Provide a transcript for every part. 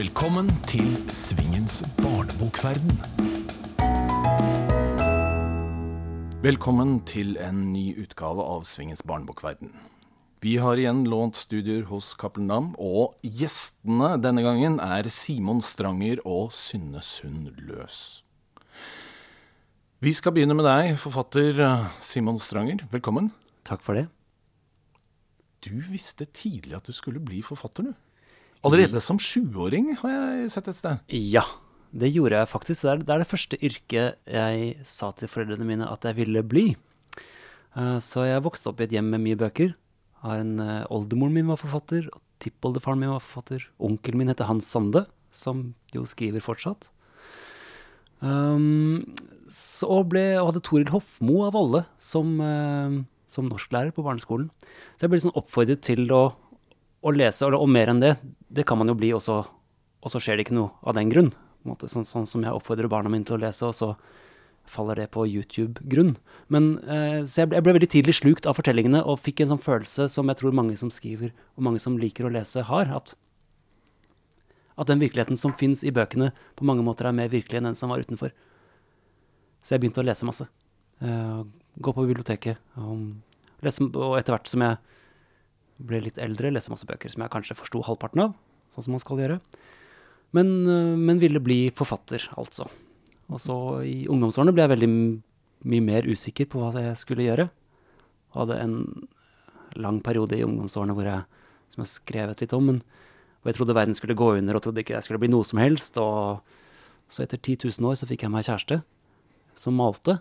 Velkommen til Svingens barnebokverden. Velkommen til en ny utgave av Svingens barnebokverden. Vi har igjen lånt studier hos Cappelen Dam, og gjestene denne gangen er Simon Stranger og Synne Sund Løs. Vi skal begynne med deg, forfatter eh, Simon Stranger. Velkommen. Takk for det. Du visste tidlig at du skulle bli forfatter, du. Allerede som sjuåring, har jeg sett et sted. Ja, det gjorde jeg faktisk. Det er, det er det første yrket jeg sa til foreldrene mine at jeg ville bli. Eh, Så jeg vokste opp i et hjem med mye bøker. En, eh, Oldemoren min var forfatter, og tippoldefaren min var forfatter. Onkelen min heter Hans Sande, som jo skriver fortsatt. Um, så ble, og hadde Toril Hofmo av alle som, eh, som norsklærer på barneskolen. Så jeg ble liksom oppfordret til å, å lese, og, og mer enn det, det kan man jo bli, og så, og så skjer det ikke noe av den grunn. Måte, sånn, sånn som jeg oppfordrer barna mine til å lese, og så faller det på YouTube-grunn. Men eh, Så jeg ble, jeg ble veldig tidlig slukt av fortellingene, og fikk en sånn følelse som jeg tror mange som skriver, og mange som liker å lese, har. At, at den virkeligheten som fins i bøkene, på mange måter er mer virkelig enn den som var utenfor. Så jeg begynte å lese masse. Eh, gå på biblioteket. Og, lese, og etter hvert som jeg ble litt eldre, leste masse bøker som jeg kanskje forsto halvparten av, sånn som man skal gjøre. Men, eh, men ville bli forfatter, altså. Og så i ungdomsårene ble jeg veldig mye mer usikker på hva jeg skulle gjøre. Hadde en lang periode i ungdomsårene hvor jeg, som jeg skrevet litt om, men hvor jeg trodde verden skulle gå under, og trodde ikke jeg skulle bli noe som helst. Og så etter 10 000 år så fikk jeg meg kjæreste som malte.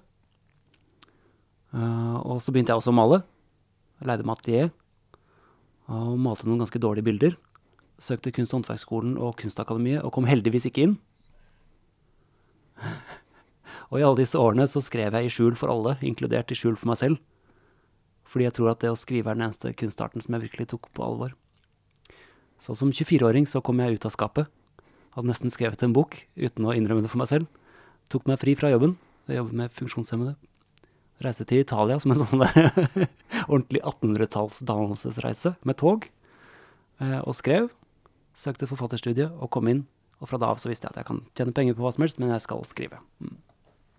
Uh, og så begynte jeg også å male. Jeg leide atelier og malte noen ganske dårlige bilder. Søkte Kunst- og håndverksskolen og Kunstakademiet og kom heldigvis ikke inn. og i alle disse årene så skrev jeg i skjul for alle, inkludert i skjul for meg selv. Fordi jeg tror at det å skrive er den eneste kunstarten som jeg virkelig tok på alvor. Så som 24-åring så kom jeg ut av skapet. Hadde nesten skrevet en bok uten å innrømme det for meg selv. Tok meg fri fra jobben. Jeg jobber med funksjonshemmede. Reiste til Italia som en sånn der ordentlig 1800-talls dannelsesreise med tog. eh, Og skrev. Søkte forfatterstudie og kom inn. Og fra da av så visste jeg at jeg kan tjene penger på hva som helst, men jeg skal skrive. Mm.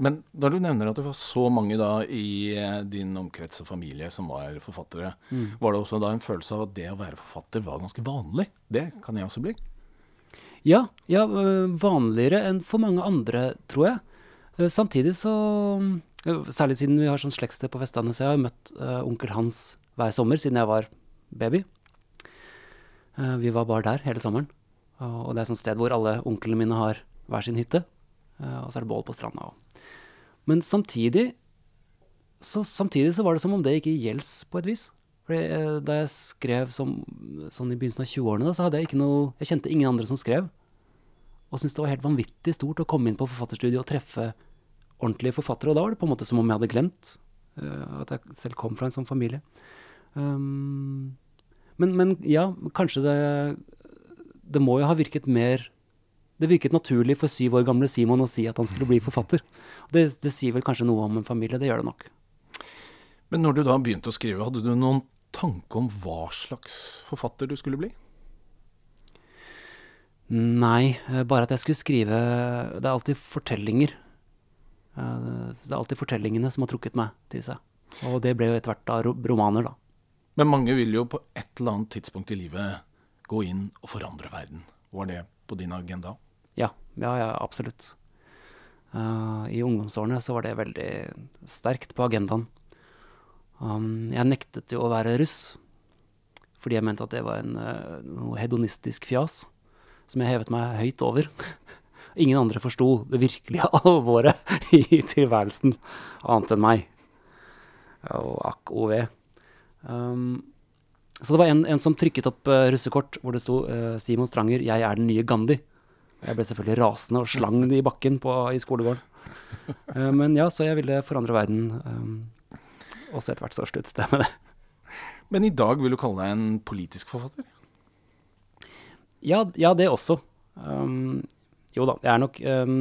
Men da du nevner at det var så mange da i eh, din omkrets og familie som var forfattere, var det også da en følelse av at det å være forfatter var ganske vanlig? Det kan jeg også bli. Ja, ja, øh, vanligere enn for mange andre, tror jeg. Eh, Samtidig så Særlig siden vi har sånn slektssted på Vestlandet, så jeg har møtt uh, onkel Hans hver sommer siden jeg var baby. Uh, Vi var bare der hele sommeren. Og og det er et sted hvor alle onklene mine har hver sin hytte. eh, Og så er det bål på stranda òg. Men samtidig så, samtidig så var det som om det gikk i gjelds på et vis. Fordi Da jeg skrev som, sånn i begynnelsen av 20-årene, så hadde jeg ikke noe Jeg kjente ingen andre som skrev. Og syntes det var helt vanvittig stort å komme inn på forfatterstudiet og treffe ordentlige forfattere. Og da var det på en måte som om jeg hadde glemt uh, at jeg selv kom fra en sånn familie. Um, men, men ja, kanskje det Det må jo ha virket mer Det virket naturlig for syv år gamle Simon å si at han skulle bli forfatter. Det, det sier vel kanskje noe om en familie, det gjør det nok. Men når du da begynte å skrive, hadde du noen tanke om hva slags forfatter du skulle bli? Nei, eh, bare at jeg skulle skrive Det er alltid fortellinger. Eh, Det er alltid fortellingene som har trukket meg til seg. Og det ble jo etter hvert da romaner, da. Men mange vil jo på et eller annet tidspunkt i livet gå inn og forandre verden. Var det på din agenda? Ja, ja, ja absolutt. Uh, I ungdomsårene så var det veldig sterkt på agendaen. Um, jeg nektet jo å være russ, fordi jeg mente at det var en, uh, noe hedonistisk fjas som jeg hevet meg høyt over. Ingen andre forsto det virkelige alvoret i tilværelsen, annet enn meg. Og akk ov. Um, så det var en, en som trykket opp uh, russekort hvor det sto uh, 'Simon Stranger, jeg er den nye Gandhi'. Jeg ble selvfølgelig rasende og slang det i bakken på, i skolegården. Uh, men ja, så jeg ville forandre verden. Um, også etter hvert så sluttet jeg med det. Men i dag vil du kalle deg en politisk forfatter? Ja, ja det også. Um, jo da, jeg er nok um,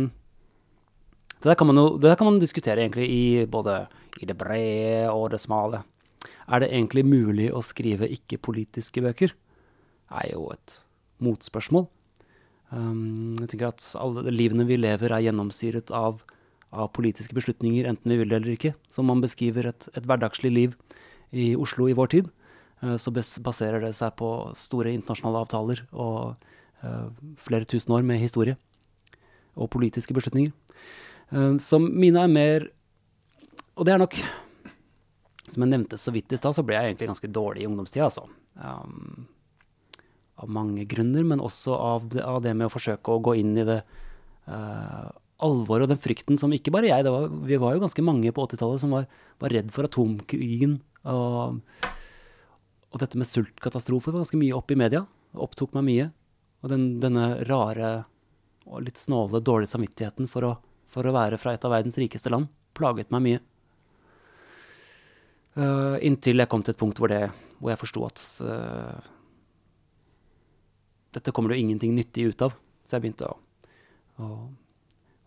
det, der kan man jo, det der kan man diskutere egentlig i både i det brede og det smale. Er det egentlig mulig å skrive ikke-politiske bøker? Det er jo et motspørsmål. Um, jeg tenker at alle livene vi lever, er gjennomstyret av, av politiske beslutninger, enten vi vil det eller ikke. Som man beskriver et, et hverdagslig liv i Oslo i vår tid, uh, så baserer det seg på store internasjonale avtaler og uh, flere tusen år med historie og politiske beslutninger. Som så mine er mer Og det er nok Som jeg nevnte så vidt i stad, så ble jeg egentlig ganske dårlig i ungdomstida, altså. Um, av mange grunner, men også av det, av det, med å forsøke å gå inn i det uh, alvoret og den frykten som ikke bare jeg, var, vi var jo ganske mange på 80-tallet som var, var, redd for atomkrigen. Og, og dette med sultkatastrofer var ganske mye oppe i media. Opptok meg mye. Og den, denne rare og litt snåle, dårlige samvittigheten for å, for å være fra et av verdens rikeste land plaget meg mye. Uh, inntil jeg kom til et punkt hvor, det, hvor jeg forsto at uh, dette kommer det jo ingenting nyttig ut av. Så jeg begynte å, å,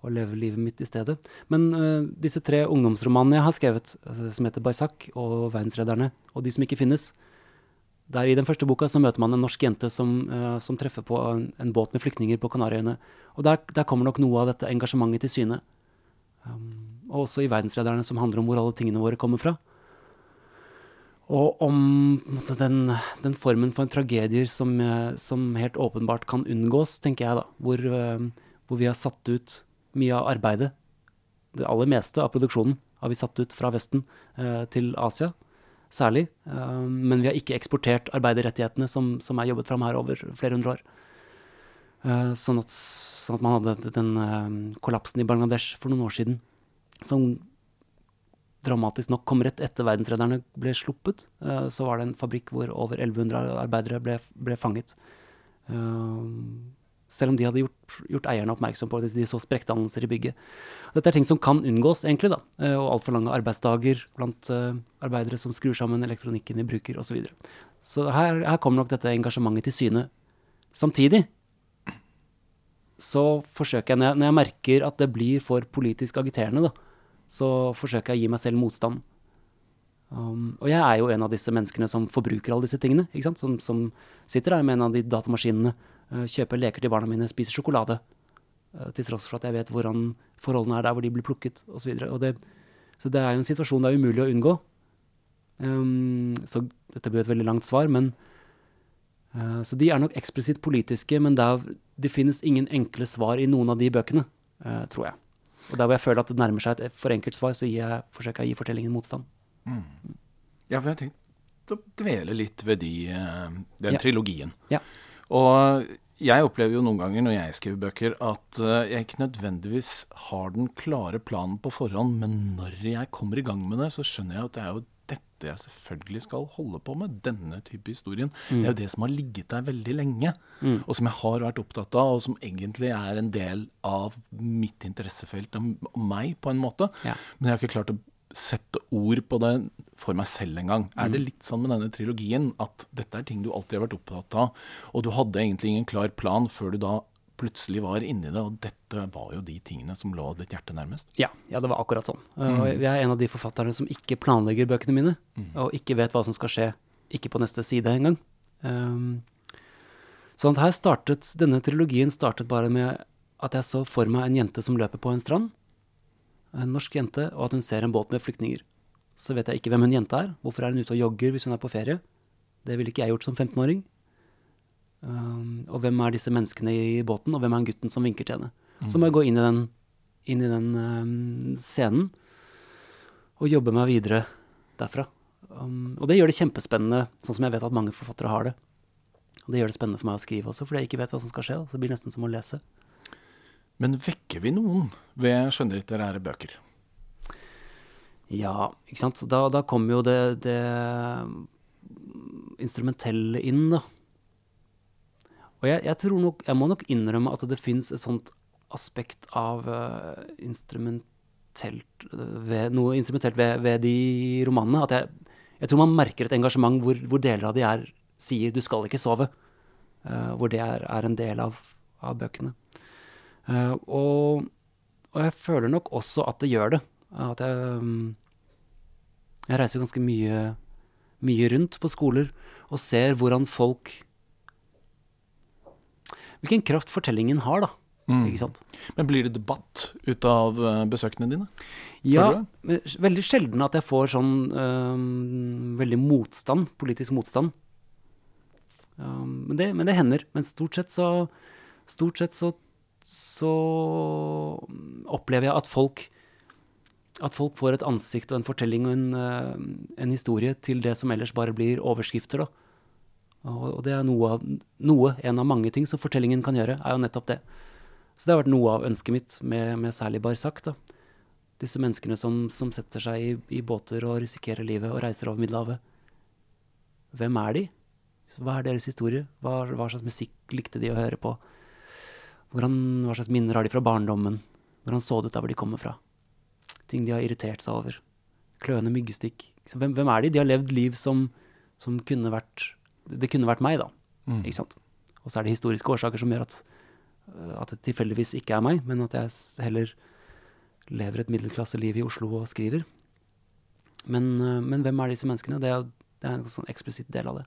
å leve livet mitt i stedet. Men uh, disse tre ungdomsromanene jeg har skrevet, som heter Baisak og Verdensrederne, og De som ikke finnes, der I den første boka så møter man en norsk jente som, uh, som treffer på en, en, båt med flyktninger på Kanariøyene. Og der, der, kommer nok noe av dette engasjementet til syne. Um, og også i Verdenslederne, som handler om hvor alle tingene våre kommer fra. Og om den, den, formen for tragedier som, eh, som, helt åpenbart kan unngås, tenker jeg, da. Hvor, uh, hvor, vi har satt ut mye av arbeidet. Det aller meste av produksjonen har vi satt ut fra Vesten uh, til Asia, særlig. Uh, men vi har ikke eksportert arbeiderrettighetene som, som, er jobbet fram her over flere hundre år. Sånn at, sånn, at, man hadde den kollapsen i Bangladesh for noen år siden, som dramatisk nok kom rett etter verdensredderne ble sluppet. Uh, så var det en fabrikk hvor over 1100 arbeidere ble, ble fanget. Uh, selv om de hadde gjort, gjort, eierne oppmerksom på at de så sprekkdannelser i bygget. Dette er ting som kan unngås, egentlig, da. Uh, og altfor lange arbeidsdager blant arbeidere som skrur sammen elektronikken vi bruker, osv. Så, videre. så her, her kommer nok dette engasjementet til syne. Samtidig så forsøker jeg, når jeg, når jeg merker at det blir for politisk agiterende, da, så forsøker jeg å gi meg selv motstand. Um, og jeg er jo en av disse menneskene som forbruker alle disse tingene. Som, som sitter der med en av de datamaskinene, kjøper leker til barna mine, spiser sjokolade. Uh, til tross for at jeg vet hvordan forholdene er der hvor de blir plukket osv. Så, videre. så det er jo en situasjon det er umulig å unngå. Um, så dette blir et veldig langt svar, men uh, Så de er nok eksplisitt politiske, men det, er, det finnes ingen enkle svar i noen av de bøkene, uh, tror jeg. Og der hvor jeg føler at det nærmer seg et for enkelt svar, så jeg, forsøker jeg å gi fortellingen motstand. Mm. Ja, for jeg har tenkt å dvele litt ved de, eh, den ja. trilogien. Ja. Og jeg opplever jo noen ganger når jeg skriver bøker, at eh, jeg ikke nødvendigvis har den klare planen på forhånd, men når jeg kommer i gang med det, så skjønner jeg at det er jo dette jeg selvfølgelig skal holde på med. Denne type historien. Mm. Det er jo det som har ligget der veldig lenge, mm. og som jeg har vært opptatt av, og som egentlig er en del av mitt interessefelt og meg, på en måte. Ja. Men jeg har ikke klart å sette ord på det for meg selv en gang. Er det mm. litt sånn med denne trilogien at dette er ting du alltid har vært opptatt av, og du hadde egentlig ingen klar plan før du da plutselig var inni det, og dette var jo de tingene som lå ditt hjerte nærmest. Ja, ja det var akkurat sånn. Mm. Og jeg er en av de forfatterne som ikke planlegger bøkene mine, mm. og ikke vet hva som skal skje, ikke på neste side engang. Sånn at her startet, denne trilogien startet bare med at jeg så for meg en jente som løper på en strand, en norsk jente, og at hun ser en båt med flyktninger. Så vet jeg ikke hvem hun jenta er, hvorfor er hun ute og jogger hvis hun er på ferie? Det ville ikke jeg gjort som 15-åring. Um, og hvem er disse menneskene i båten, og hvem er gutten som vinker til henne? Mm. Så må jeg gå inn i den, inn i den um, scenen og jobbe meg videre derfra. Um, og det gjør det kjempespennende, sånn som jeg vet at mange forfattere har det. Og det gjør det spennende for meg å skrive også, fordi jeg ikke vet hva som skal skje. Så det blir nesten som å lese. Men vekker vi noen ved skjønnlitterære bøker? Ja, ikke sant. Da, da kommer jo det, det instrumentelle inn, da. Og jeg, jeg, tror nok, jeg må nok innrømme at det fins et sånt aspekt av uh, instrumentelt ved, Noe instrumentelt ved, ved de romanene. At jeg, jeg, tror man merker et engasjement hvor, hvor, deler av de er sier 'du skal ikke sove'. Uh, hvor det er, er, en del av, av bøkene. Uh, og, og, jeg føler nok også at det gjør det. At jeg um, Jeg reiser ganske mye, mye rundt på skoler og ser hvordan folk hvilken kraft fortellingen har, da. Mm. Men blir det debatt ut av eh, besøkene dine? Ja, veldig sjelden at jeg får sånn um, veldig motstand, politisk motstand. Um, men, det, men det hender. Men stort sett så Stort sett så, så opplever jeg at folk at folk får et ansikt og en fortelling og en, øh, en historie til det som ellers bare blir overskrifter. da. Og, det er noe, noe, en av mange ting som fortellingen kan gjøre, er jo nettopp det. Så det har vært noe av ønsket mitt med, med særlig Barzak. da. Disse menneskene som, som setter seg i, i båter og risikerer livet og reiser over Middelhavet. Hvem er de? Hva er deres historie? Hva, hva slags musikk likte de å høre på? Hvordan, hva slags minner har de fra barndommen? Hvordan så det ut der hvor de kommer fra? Ting de har irritert seg over. Kløende myggstikk. Så Hvem, hvem er de? De har levd liv som, som kunne vært Det kunne vært meg, da. Mm. Ikke sant? Og så er det historiske årsaker som gjør at, øh, at det tilfeldigvis ikke er meg, men at jeg heller lever et middelklasseliv i Oslo og skriver. Men, øh, men hvem er disse menneskene? Det er, det er en sånn eksplisitt del av det.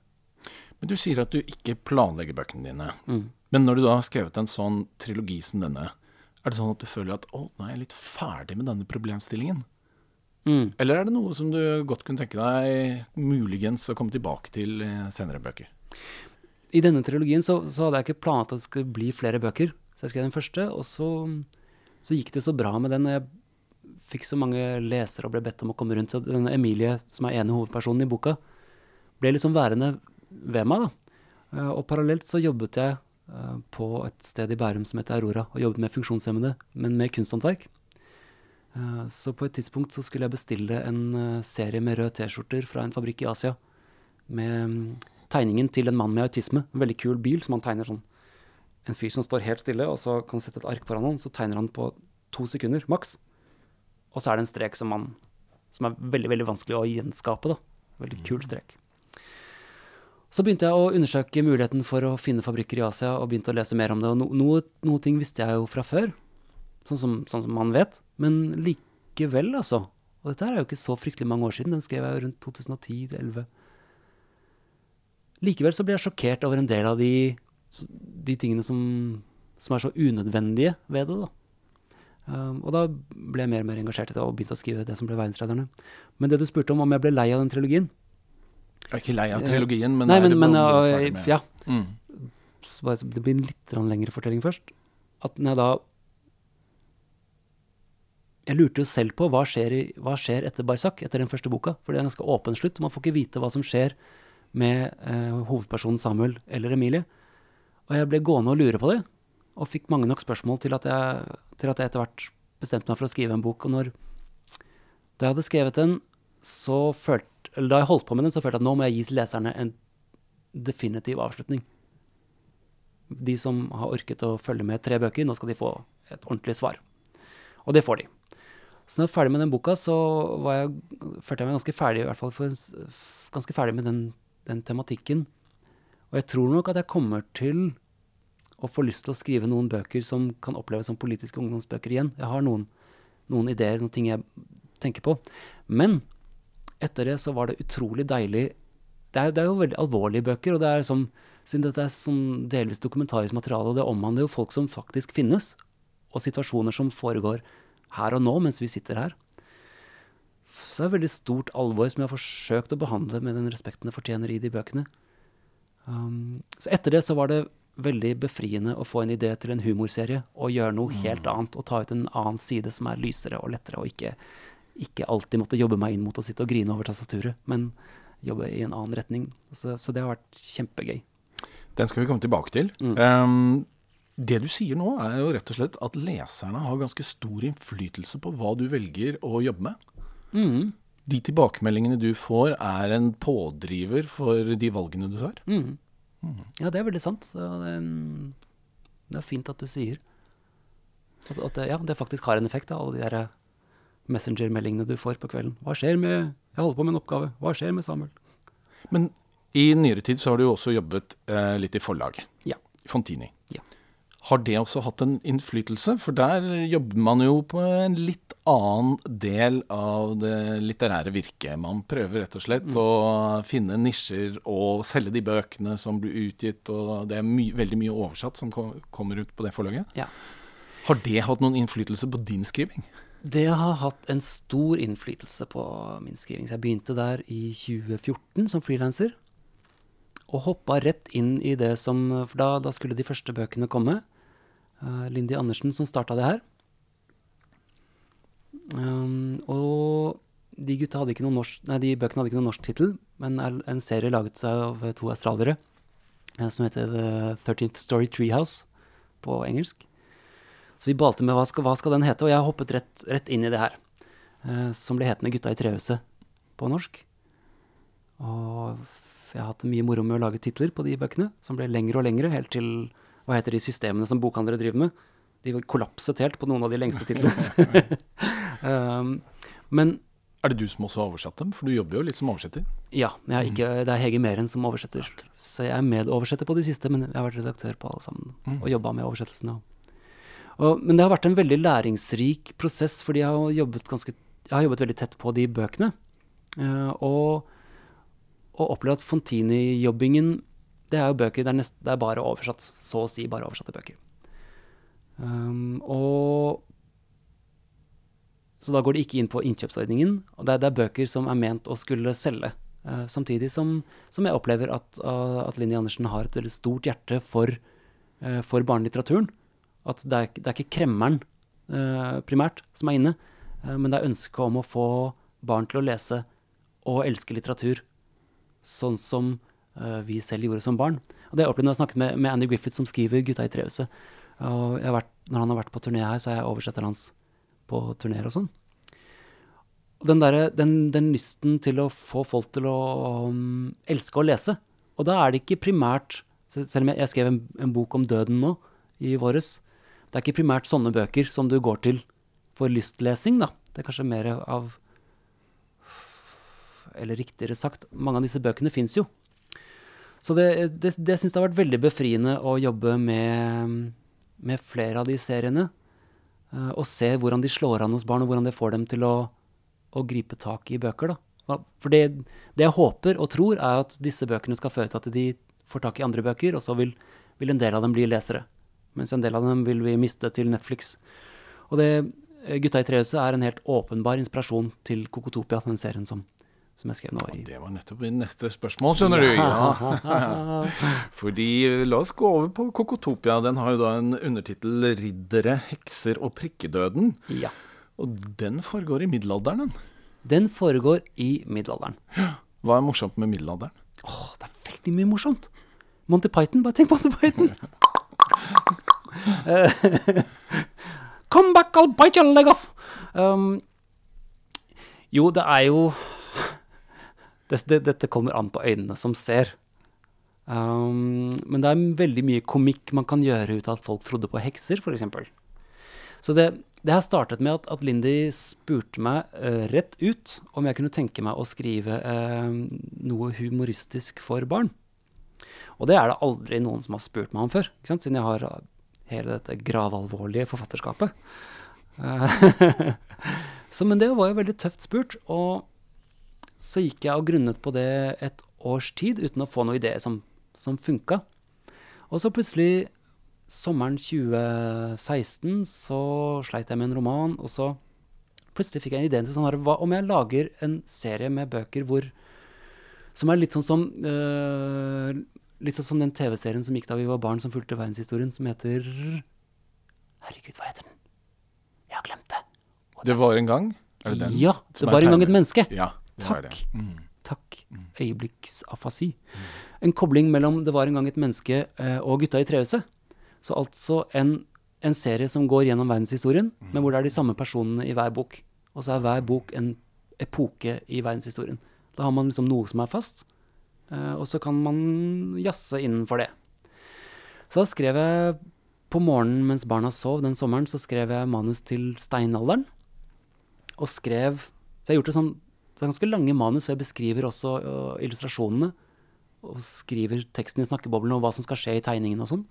Men du sier at du ikke planlegger bøkene dine. Mm. Men når du da har skrevet en sånn trilogi som denne, er det sånn at du føler at å, nå er jeg litt ferdig med denne problemstillingen? Mm. Eller er det noe som du godt kunne tenke deg muligens å komme tilbake til i senere bøker? I denne trilogien så, så hadde jeg ikke planlagt at det skulle bli flere bøker. Så jeg skrev den første, og så, så gikk det jo så bra med den. Og jeg fikk så mange lesere og ble bedt om å komme rundt. Så denne Emilie, som er ene hovedpersonen i boka, ble liksom værende ved meg. da. Eh, Og parallelt så jobbet jeg eh, på et sted i Bærum som heter Aurora, og jobbet med funksjonshemmede, men med kunsthåndverk. Eh, Så på et tidspunkt så skulle jeg bestille en eh, serie med røde T-skjorter fra en fabrikk i Asia. Med mm, tegningen til en mann med autisme. En veldig kul bil som han tegner sånn. En fyr som står helt stille, og så kan du sette et ark foran han, så tegner han på to sekunder, maks. Og så er det en strek som, man, som er veldig, veldig vanskelig å gjenskape, da. Veldig kul strek. Så begynte jeg å undersøke muligheten for å finne fabrikker i Asia, og begynte å lese mer om det. Og no, noe, noe ting visste jeg jo fra før, sånn som, sånn som man vet. Men likevel, altså. Og dette her er jo ikke så fryktelig mange år siden, den skrev jeg jo rundt 2010-2011. Likevel så ble jeg sjokkert over en del av de, de tingene som, som er så unødvendige ved det, da. Um, og da ble jeg mer og mer engasjert i det og begynte å skrive det som ble Verdensrederne. Men det du spurte om, om jeg ble lei av den trilogien Jeg er ikke lei av trilogien, men, Nei, men, det men å ja, Mm. så bare, det blir en litt lengre fortelling først. At når jeg da Jeg lurte jo selv på hva skjer, i, hva skjer etter Barsak, etter den første boka. For det er en ganske åpen slutt. Man får ikke vite hva som skjer med eh, hovedpersonen Samuel eller Emilie. Og jeg ble gående og lure på det, og fikk mange nok spørsmål til at jeg, til at jeg etter hvert bestemte meg for å skrive en bok. Og når da jeg hadde skrevet den, så følte Eller da jeg holdt på med den, så følte jeg at nå må jeg gi leserne en definitiv avslutning. De som har orket å følge med tre bøker, nå skal de få et ordentlig svar. Og det får de. Så når jeg var ferdig med den boka, så var jeg, følte jeg meg ganske ferdig, i hvert fall for, ganske ferdig med den, den tematikken. Og jeg tror nok at jeg kommer til å få lyst til å skrive noen bøker som kan oppleves som politiske ungdomsbøker igjen. Jeg har noen, noen ideer, noen ting jeg tenker på. Men etter det så var det utrolig deilig det er, det er jo veldig alvorlige bøker, og det er som, siden dette er sånn delvis dokumentarisk materiale, og det omhandler jo folk som faktisk finnes, og situasjoner som foregår her og nå mens vi sitter her. Så det er veldig stort alvor som jeg har forsøkt å behandle med den respekten det fortjener i de bøkene. Um, så etter det så var det veldig befriende å få en idé til en humorserie og gjøre noe helt annet og ta ut en annen side som er lysere og lettere, og ikke, ikke alltid måtte jobbe meg inn mot å sitte og grine over tastaturet, men jobbe i en annen retning. Så, så det har vært kjempegøy. Den skal vi komme tilbake til. Mm. Um, det du sier nå, er jo rett og slett at leserne har ganske stor innflytelse på hva du velger å jobbe med. Mm, De tilbakemeldingene du får, er en pådriver for de valgene du tar. mm. Ja, det er veldig sant. Det, er, fint at du sier at, at ja, det faktisk har en effekt, da, alle de der messenger-meldingene du får på kvelden. Hva skjer med Jeg holder på med en oppgave. Hva skjer med Samuel? Men i nyere tid så har du jo også jobbet eh, litt i forlag. Ja. Fontini. Ja. Har det også hatt en innflytelse? For der jobber man jo på en litt annen del av det litterære virket. Man prøver rett og slett å finne nisjer og selge de bøkene som blir utgitt, og det er my veldig mye oversatt som ko kommer ut på det forlaget. Ja. Har det hatt noen innflytelse på din skriving? Det har hatt en stor innflytelse på min skriving. Så jeg begynte der i 2014 som frilanser. Og hoppa rett inn i det som For da, da skulle de første bøkene komme. Uh, Lindy Andersen som starta det her. Um, og de norsk Nei, de bøkene hadde ikke noen norsk tittel, men en serie laget seg av to australiere eh, som heter The 13th Story Treehouse på engelsk. Så vi balte med hva skal, hva skal den hete, og jeg hoppet rett, rett inn i det her. Eh, som ble hetende Gutta i trehuset på norsk. Og jeg har hatt mye moro med å lage titler på de bøkene, som ble lengre og lengre, helt til hva heter de systemene som bokhandlere driver med? De kollapset helt på noen av de lengste titlene. um, men Er det du som også har oversatt dem? For du jobber jo litt som oversetter. ja, jeg ikke, det er Hege Meren som oversetter. Så jeg er medoversetter på de siste, men jeg har vært redaktør på alle sammen. Og jobba med oversettelsene. Og, men det har vært en veldig læringsrik prosess, fordi jeg har jobbet, ganske, jeg har jobbet veldig tett på de bøkene. Uh, og, og opplevd at Fontini-jobbingen Det er jo bøker det er, nest, det er bare oversatt. Så å si bare oversatte bøker. Um, og Så da går det ikke inn på innkjøpsordningen. Og det er, det er bøker som er ment å skulle selge. Uh, samtidig som, som jeg opplever at, uh, at Linni Andersen har et veldig stort hjerte for, for barnelitteraturen. At det er, det er ikke kremmeren eh, primært som er inne, eh, men det er ønsket om å få barn til å lese og elske litteratur sånn som eh, vi selv gjorde som barn. Og det har jeg opplevd når jeg snakket med, med Andy Griffith, som skriver 'Gutta i trehuset'. Og når han har vært på turné her, så er jeg oversetter hans på turneer og sånn. Og den, der, den, den lysten til å få folk til å um, elske å lese. Og da er det ikke primært Selv om jeg, jeg skrev en, en bok om døden nå, i våres, det er ikke primært sånne bøker som du går til for lystlesing, da. Det er kanskje mer av Eller riktigere sagt, mange av disse bøkene fins jo. Så det, det, det syns jeg har vært veldig befriende å jobbe med, med flere av de seriene. eh, og se hvordan de slår an hos barn, og hvordan det får dem til å, å gripe tak i bøker. Da. For det, det jeg håper og tror, er at disse bøkene skal føre til at de får tak i andre bøker, og så vil, vil en del av dem bli lesere. Mens en del av dem vil vi miste til Netflix. Og det, eh, Gutta i trehuset er en helt åpenbar inspirasjon til Kokotopia, den serien som, som jeg skrev nå i Det var nettopp mitt neste spørsmål, skjønner du. Ja. Fordi eh, La oss gå over på Kokotopia. Den har jo da en undertittel 'Riddere, hekser og prikkedøden'. Ja. Og den foregår i middelalderen. den. Den foregår i middelalderen. Hva er morsomt med middelalderen? Åh, det er veldig mye morsomt. Monty Python, bare tenk Monty Python. Come back, I'll bite your leg off. Um, jo, det er jo det, det, Dette kommer an på øynene som ser. Um, men det er veldig mye komikk man kan gjøre ut av at folk trodde på hekser, f.eks. Så det, det her startet med at, at Lindy spurte meg uh, rett ut om jeg kunne tenke meg å skrive uh, noe humoristisk for barn. Og det er det aldri noen som har spurt meg om før, siden jeg har hele dette gravalvorlige forfatterskapet. Eh, så, men det var jo veldig tøft spurt, og så gikk jeg og grunnet på det et års tid uten å få noen idé som, som funka. Og så plutselig, sommeren 2016, så sleit jeg med en roman, og så plutselig fikk jeg en idé til sånn her, hva om jeg lager en serie med bøker hvor Som er litt sånn som øh, Litt sånn som den TV-serien som gikk da vi var barn, som fulgte verdenshistorien, som heter Herregud, hva heter den? Jeg har glemt det. Det var en gang? Er det den? Ja, det var en gang et menneske. Ja, det var det. Takk. Mm. Takk. Øyeblikksafasi. En kobling mellom 'Det var en gang et menneske' eh, og 'Gutta i trehuset'. Så altså en, en serie som går gjennom verdenshistorien, men hvor det er de samme personene i hver bok. Og så er hver bok en epoke i verdenshistorien. Da har man liksom noe som er fast, og så kan man jazze innenfor det. Så da skrev jeg på morgenen mens barna sov den sommeren, så skrev jeg manus til steinalderen. Og skrev Så jeg gjort det sånn det er ganske lange manus, for jeg beskriver også uh, illustrasjonene. Og skriver teksten i snakkeboblene og hva som skal skje i tegningen og sånn.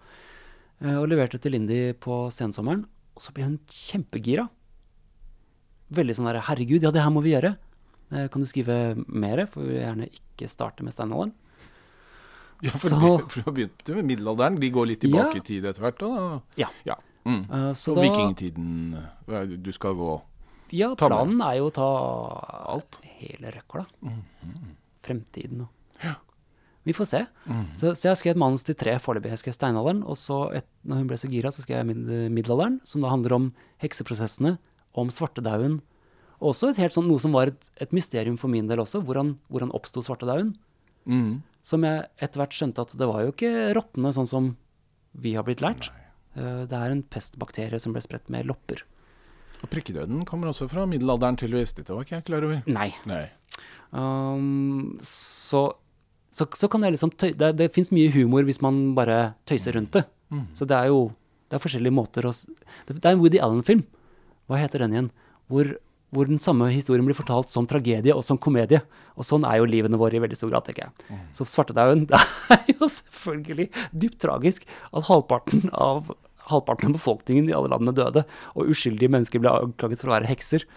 Uh, og leverte til Lindy på sensommeren. Og så ble hun kjempegira. Veldig sånn der Herregud, ja, det her må vi gjøre. Eh, kan du skrive mer? For vi vil gjerne ikke starte med steinalderen. Ja, for, Så- du, for du har begynt med middelalderen. De går litt tilbake Ja. i tid etter hvert. Da. Ja. ja. Mm. Uh, så Og da vikingtiden Du skal gå Ja, planen er jo å ta Alt. hele røkla. Fremtiden og Ja. Vi får se. Så, så jeg skrev et manus til tre foreløpig. Jeg skrev steinalderen, og så, et, når hun ble så gira, så skrev jeg middelalderen, som da handler om hekseprosessene, om svartedauden. Og også et helt sånn, noe som var et, et mysterium for min del også, hvordan, hvordan oppsto svartedauden. mm. Som jeg etter hvert skjønte at det var jo ikke rottene sånn som vi har blitt lært. Nei. Det er en pestbakterie som ble spredt med lopper. Og prikkedøden kommer også fra middelalderen, tydeligvis. Dette var ikke jeg klar over. Nei. Nei. Um, så, så, så kan jeg liksom tøy, Det, det fins mye humor hvis man bare tøyser rundt det. Så det er jo det er forskjellige måter å det er en Woody Allen-film. Hva heter den igjen? Hvor, hvor den samme historien blir fortalt som tragedie og som komedie. Og sånn er jo livene våre i veldig stor grad, tenker jeg. Så Svartedauden Det er jo selvfølgelig dypt tragisk at halvparten av halvparten av befolkningen i alle landene døde, og uskyldige mennesker ble anklaget for å være hekser.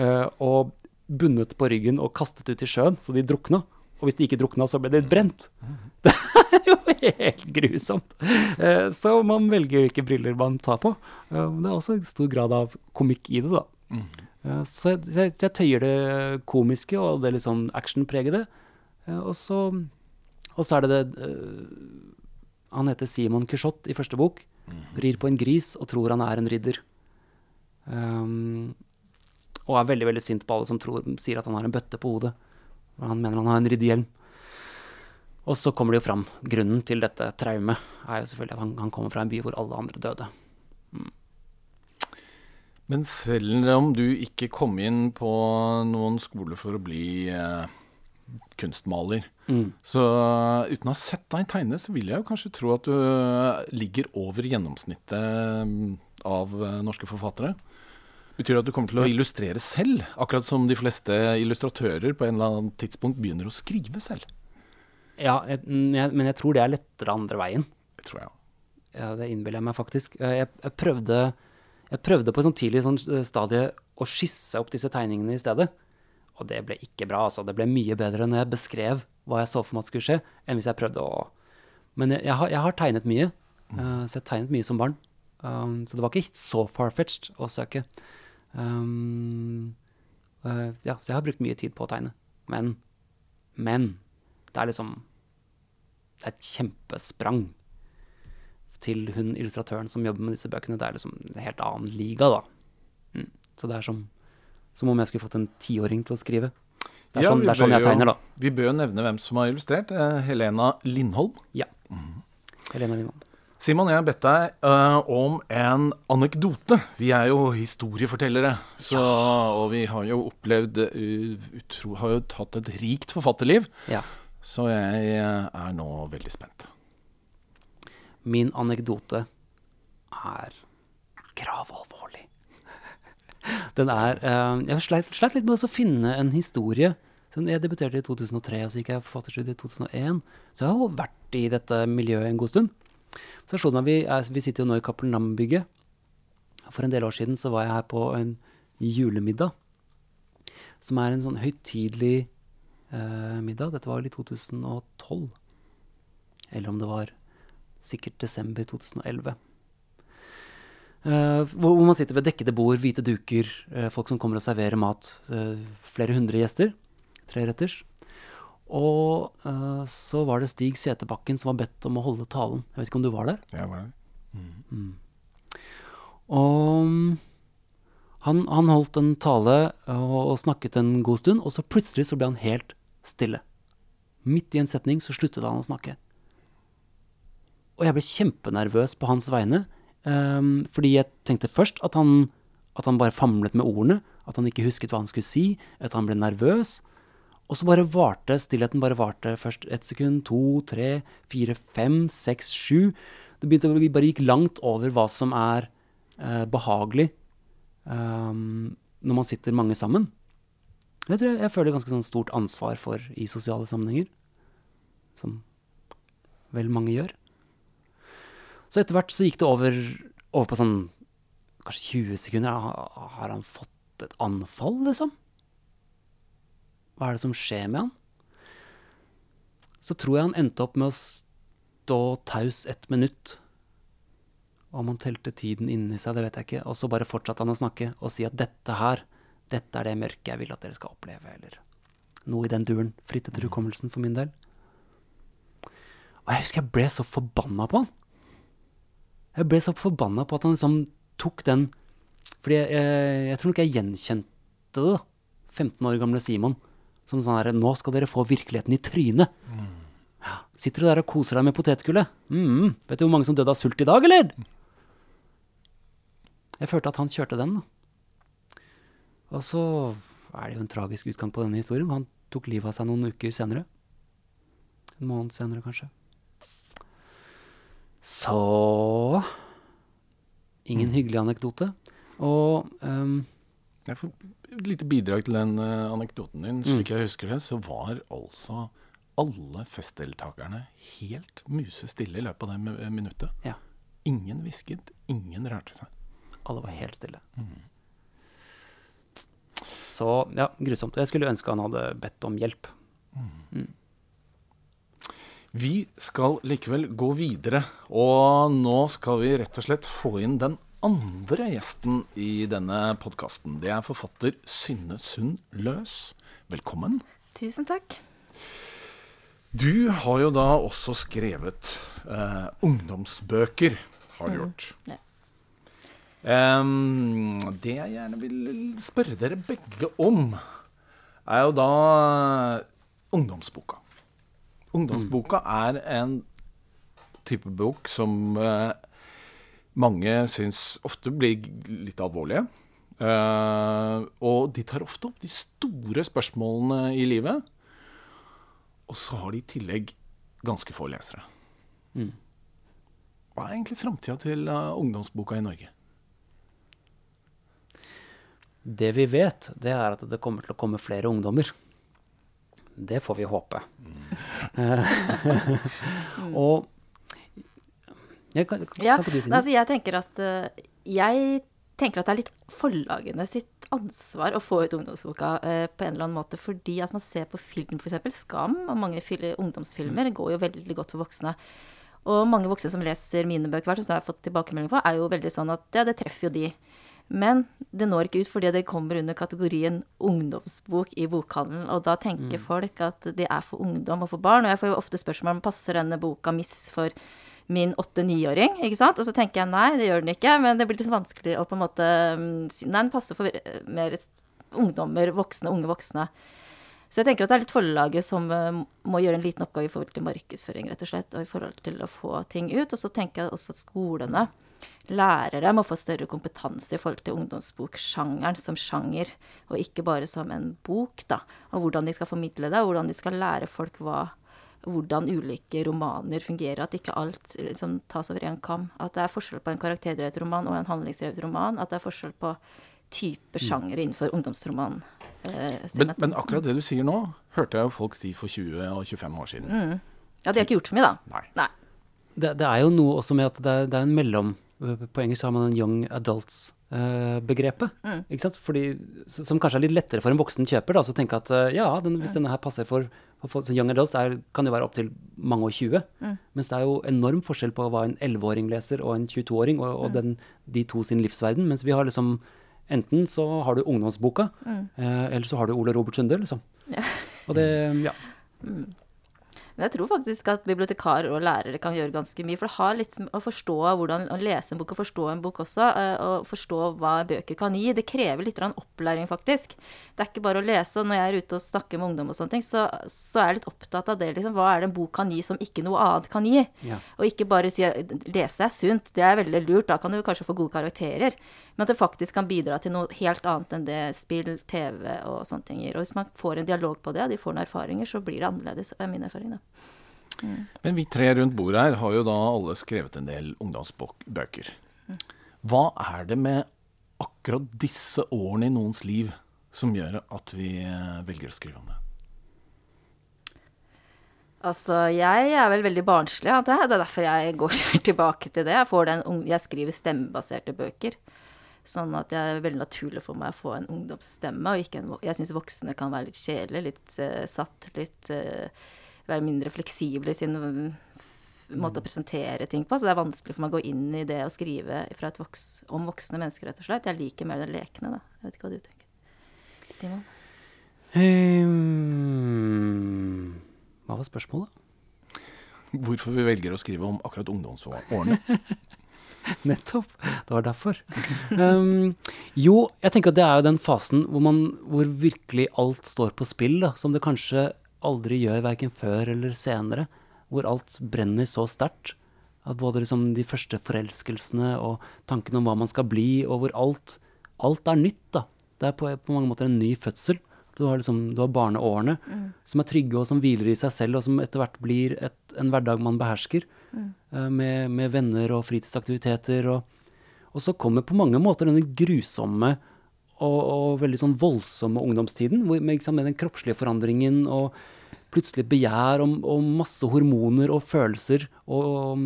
eh, og bundet på ryggen og kastet ut i sjøen, så de drukna. Og hvis de ikke drukna, så ble de brent. Det er jo helt grusomt. Eh, Så man velger hvilke briller man tar på. Eh, Det er også en stor grad av komikk i det, da. Så jeg, jeg, jeg tøyer det komiske og det litt sånn actionpregede. Og så, og så er det det eh, Han heter Simon Quichotte i første bok. Rir på en gris og tror han er en ridder. Um, og er veldig veldig sint på alle som tror, sier at han har en bøtte på hodet. Han mener han har en ridderhjelm. Og så kommer det jo fram. Grunnen til dette traumet er jo selvfølgelig at han, han kommer fra en by hvor alle andre døde. Men selv om du ikke kom inn på noen skole for å bli eh, kunstmaler, så uten å ha sett deg tegne, så vil jeg jo kanskje tro at du eh, ligger over gjennomsnittet mm, av eh, norske forfattere. Betyr det at du kommer til å illustrere selv, akkurat som de fleste illustratører på en eller annen tidspunkt begynner å skrive selv? Ja, jeg, mm, men jeg tror det er lettere andre veien. Det tror jeg. Ja, det innbiller jeg meg faktisk. Eh, Jeg, jeg, prøvde, jeg prøvde på et sånn tidlig sånn stadie å skisse opp disse tegningene i stedet. Og det ble ikke bra, altså. Det ble mye bedre når jeg beskrev hva jeg så for meg at skulle skje, enn hvis jeg prøvde å Men jeg, jeg, har, jeg har tegnet mye. Uh, så jeg tegnet mye som barn. Um, så det var ikke så far-fetched å søke. Um, uh, ja, så jeg har brukt mye tid på å tegne. Men, men det er liksom Det er et kjempesprang til hun illustratøren som jobber med disse bøkene. Det er liksom en helt annen liga, da. Mm. Så det er som, som om jeg skulle fått en tiåring til å skrive. Det er Ja, sånn, det er sånn jeg jo- tegner, da. Vi bør jo nevne hvem som har illustrert. Eh, Helena Lindholm. Ja. Helena Lindholm. Simon, jeg har bedt deg uh, om en anekdote. Vi er jo historiefortellere, så, og vi har jo opplevd uh, utro, Har jo hatt et rikt forfatterliv. Ja. Så jeg er nå veldig spent. Min anekdote er gravalvorlig. Den er eh, Jeg sleit, sleit litt med å finne en historie. Så jeg debuterte i 2003, og så gikk jeg forfatterstudiet i 2001. Så jeg har jo vært i dette miljøet en god stund. Så slo det meg, vi, er, vi sitter jo nå i Cappelen Dam-bygget. For en del år siden så var jeg her på en julemiddag. Som er en sånn høytidelig eh, middag. Dette var vel i 2012. Eller om det var sikkert desember 2011. Eh, hvor, hvor man sitter ved dekkede bord, hvite duker, eh, folk som kommer og serverer mat. eh, flere hundre gjester. Treretters. Og eh, så var det Stig Seterbakken som var bedt om å holde talen. Jeg vet ikke om du var der? Jeg var der. Mm. Mm. Og han, han holdt en tale og, og snakket en god stund, og så plutselig så ble han helt stille. Midt i en setning så sluttet han å snakke. Og jeg ble kjempenervøs på hans vegne, Um, fordi jeg tenkte først at han, at han bare famlet med ordene, at han ikke husket hva han skulle si, at han ble nervøs. Og så bare varte stillheten bare varte først ett sekund, to, tre, fire, fem, seks, sju. Det begynte å bare gikk langt over hva som er eh, behagelig um, når man sitter mange sammen. Det tror jeg jeg føler ganske sånn stort ansvar for i sosiale sammenhenger. Som vel mange gjør. Så etter hvert så gikk det over, over på sånn kanskje 20 sekunder. Har, har han fått et anfall, liksom? Hva er det som skjer med han? Så tror jeg han endte opp med å stå taus ett minutt. Om han telte tiden inni seg, det vet jeg ikke. Og så bare fortsatte han å snakke og si at dette her, dette er det mørket jeg vil at dere skal oppleve, eller noe i den duren. Fritt etter hukommelsen for min del. Og jeg husker jeg ble så forbanna på han. Jeg ble så forbanna på at han liksom tok den Fordi jeg, jeg, jeg tror nok jeg gjenkjente det, da. 15 år gamle Simon. Som sånn her Nå skal dere få virkeligheten i trynet. Ja, sitter du der og koser deg med potetgullet? Mm, vet du hvor mange som døde av sult i dag, eller? Jeg følte at han kjørte den, da. Og så er det jo en tragisk utgang på denne historien. Han tok livet av seg noen uker senere. En måned senere, kanskje. Så Ingen hyggelig anekdote. Og um, får et lite bidrag til den uh, anekdoten din. Slik jeg husker det, så var altså alle festdeltakerne helt musestille i løpet av det minuttet. ja, Ingen hvisket, ingen rørte seg. alle var helt stille. Så ja, grusomt. Jeg skulle ønske han hadde bedt om hjelp. Vi skal likevel gå videre, og nå skal vi rett og slett få inn den andre gjesten i denne podkasten. Det er forfatter Synne Sund Løs. Velkommen. Tusen takk. Du har jo da også skrevet eh, ungdomsbøker, har du gjort. ja. Um, det jeg gjerne vil spørre dere begge om, er jo da ungdomsboka. Ungdomsboka er en type bok som eh, mange syns ofte blir litt alvorlige. Eh, og de tar ofte opp de store spørsmålene i livet. Og så har de i tillegg ganske få lesere. Mm. Hva er egentlig framtida til uh, ungdomsboka i Norge? Det vi vet, det er at det kommer til å komme flere ungdommer. Det får vi håpe. Mm. og jeg kan, kan Ja, kan si altså jeg tenker at eh, Jeg tenker at det er litt forlagene sitt ansvar å få ut ungdomsboka eh, på en eller annen måte, fordi at man ser på film, f.eks. Skam, og mange fil ungdomsfilmer går jo veldig godt for voksne. Og mange voksne som leser mine bøker, som jeg har fått tilbakemelding på, er jo veldig sånn at ja, det treffer jo de. Men det når ikke ut fordi det kommer under kategorien ungdomsbok i bokhandelen. Og da tenker folk at det er for ungdom og for barn. Og jeg får jo ofte spørsmål om passer denne boka Miss for min åtte-niåring. ikke sant? Og så tenker jeg nei, det gjør den ikke. Men det blir litt vanskelig å på en måte mm, si Nei, den passer for eh, mer ungdommer, voksne, unge voksne. Så jeg tenker at det er litt forlaget som eh, må gjøre en liten oppgave i forhold til markedsføring, rett og slett. Og i forhold til å få ting ut. Og så tenker jeg også at skolene, lærere, må få større kompetanse i forhold til ungdomsboksjangeren som sjanger, og ikke bare som en bok, da. Og hvordan de skal formidle det, og hvordan de skal lære folk hva hvordan ulike romaner fungerer. At ikke alt liksom, tas over én kam. At det er forskjell på en karakterdrevet roman og en handlingsdrevet roman. At det er forskjell på type sjanger innenfor ungdomsroman. Eh, Men, men akkurat det du sier nå, hørte jeg jo folk si for 20 og 25 år siden. ja, de har ikke gjort så mye, da. Nei. Nei. det, det er jo noe også med at det er, det er en mellom På engelsk har man en young adults-begrepet. Uh, mm. Fordi, som kanskje er litt lettere for en voksen kjøper. da, Så tenke at uh, ja, den, hvis denne her passer for, for som young adults, er, kan jo være opptil mange og 20. Mens det er jo enorm forskjell på hva en 11-åring leser og en 22-åring, og, og den, de to sin livsverden. Mens vi har liksom Enten så har du ungdomsboka, uh, eller så har du Ole Robert Sunde, liksom. Og det, ja. Men jeg tror faktisk at bibliotekarer og lærere kan gjøre ganske mye. For det har litt å forstå hvordan å lese en bok og forstå en bok også. eh, Og forstå hva bøker kan gi. Det krever litt opplæring, faktisk. Det er ikke bare å lese. Og når jeg er ute og snakker med ungdom og sånne ting, så, så er jeg litt opptatt av det. Liksom. Hva er det en bok kan gi som ikke noe annet kan gi? Ja. Og ikke bare si lese er sunt. Det er veldig lurt. Da kan du kanskje få gode karakterer. Men at det faktisk kan bidra til noe helt annet enn det spill, TV og sånne ting gir. Og hvis man får en dialog på det, og de får noen erfaringer, så blir det annerledes. er min erfaring, da. Men vi tre rundt bordet her har jo da alle skrevet en del ungdomsbøker. Hva er det med akkurat disse årene i noens liv som gjør at vi eh, velger å skrive om det? Altså, jeg er vel veldig barnslig. Det er derfor jeg går tilbake til det. Jeg, får den, jeg skriver stemmebaserte bøker. Sånn at det er veldig naturlig for meg å få en ungdomsstemme. Og ikke en, jeg syns voksne kan være litt kjedelige, litt uh, satt, litt uh, Være mindre fleksible i sin mm, måte å presentere ting på. Så det er vanskelig for meg å gå inn i det å skrive fra et voks, om voksne mennesker, rett og slett. Jeg liker mer det lekne, da. Jeg vet ikke hva du tenker. Simon? Um, hva var spørsmålet? Hvorfor vi velger å skrive om akkurat ungdomsårene. Nettopp. Det var derfor. Um, jo, jeg tenker at det er jo den fasen hvor, man, hvor virkelig alt står på spill, da, som det kanskje aldri gjør verken før eller senere. Hvor alt brenner så sterkt. At både liksom de første forelskelsene og tankene om hva man skal bli, og hvor alt, alt er nytt. da. Det er på, på mange måter en ny fødsel. Du har, liksom, du har barneårene som er trygge og som hviler i seg selv, og som etter hvert blir et, en hverdag man behersker. Eh, Med, med venner og fritidsaktiviteter. Og, og så kommer på mange måter denne grusomme og, og veldig sånn voldsomme ungdomstiden, hvor, med, liksom, med den kroppslige forandringen og plutselig begjær og, og masse hormoner og følelser og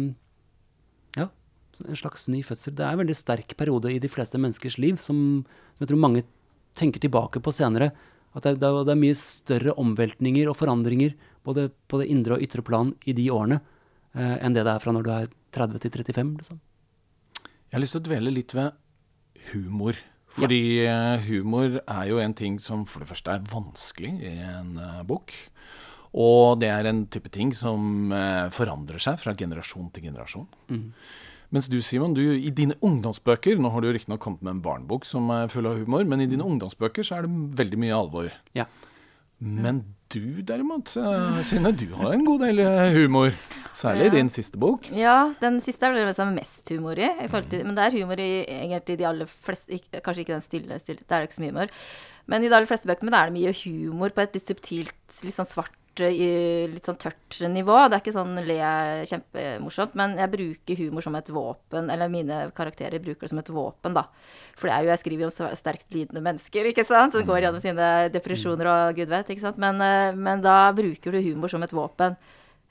ja, en slags ny fødsel. Det er en veldig sterk periode i de fleste menneskers liv, som jeg tror mange tenker tilbake på senere. At det, det, det er mye større omveltninger og forandringer både på det indre og ytre plan i de årene enn det det er fra når du er 30 til 35. Liksom. Jeg har lyst til å dvele litt ved humor. Fordi ja. humor er jo en ting som for det første er vanskelig i en eh, bok. Og det er en type ting som eh, forandrer seg fra generasjon til generasjon. Mens du, Simon, du, i dine ungdomsbøker Nå har du jo riktignok kommet med en barnebok som er full av humor, men i dine ungdomsbøker så er det veldig mye alvor. Ja. Men du derimot, eh, Synne, du har en god del eh, humor. Særlig i Ja. din siste bok. Ja, den siste er det som er mest humor i. i til, men det er humor i egentlig de aller fleste Kanskje ikke den stille, stille, der er det ikke så mye humor. Men i de aller fleste bøkene er det mye humor på et litt subtilt, litt sånn svart, litt sånn tørt nivå. Det er ikke sånn le kjempemorsomt, men jeg bruker humor som et våpen, eller mine karakterer bruker det som et våpen, da. For det er jo, jeg skriver jo om sterkt lidende mennesker, ikke sant, som går gjennom sine depresjoner og gud vet, ikke sant. Men, eh, men da bruker du humor som et våpen.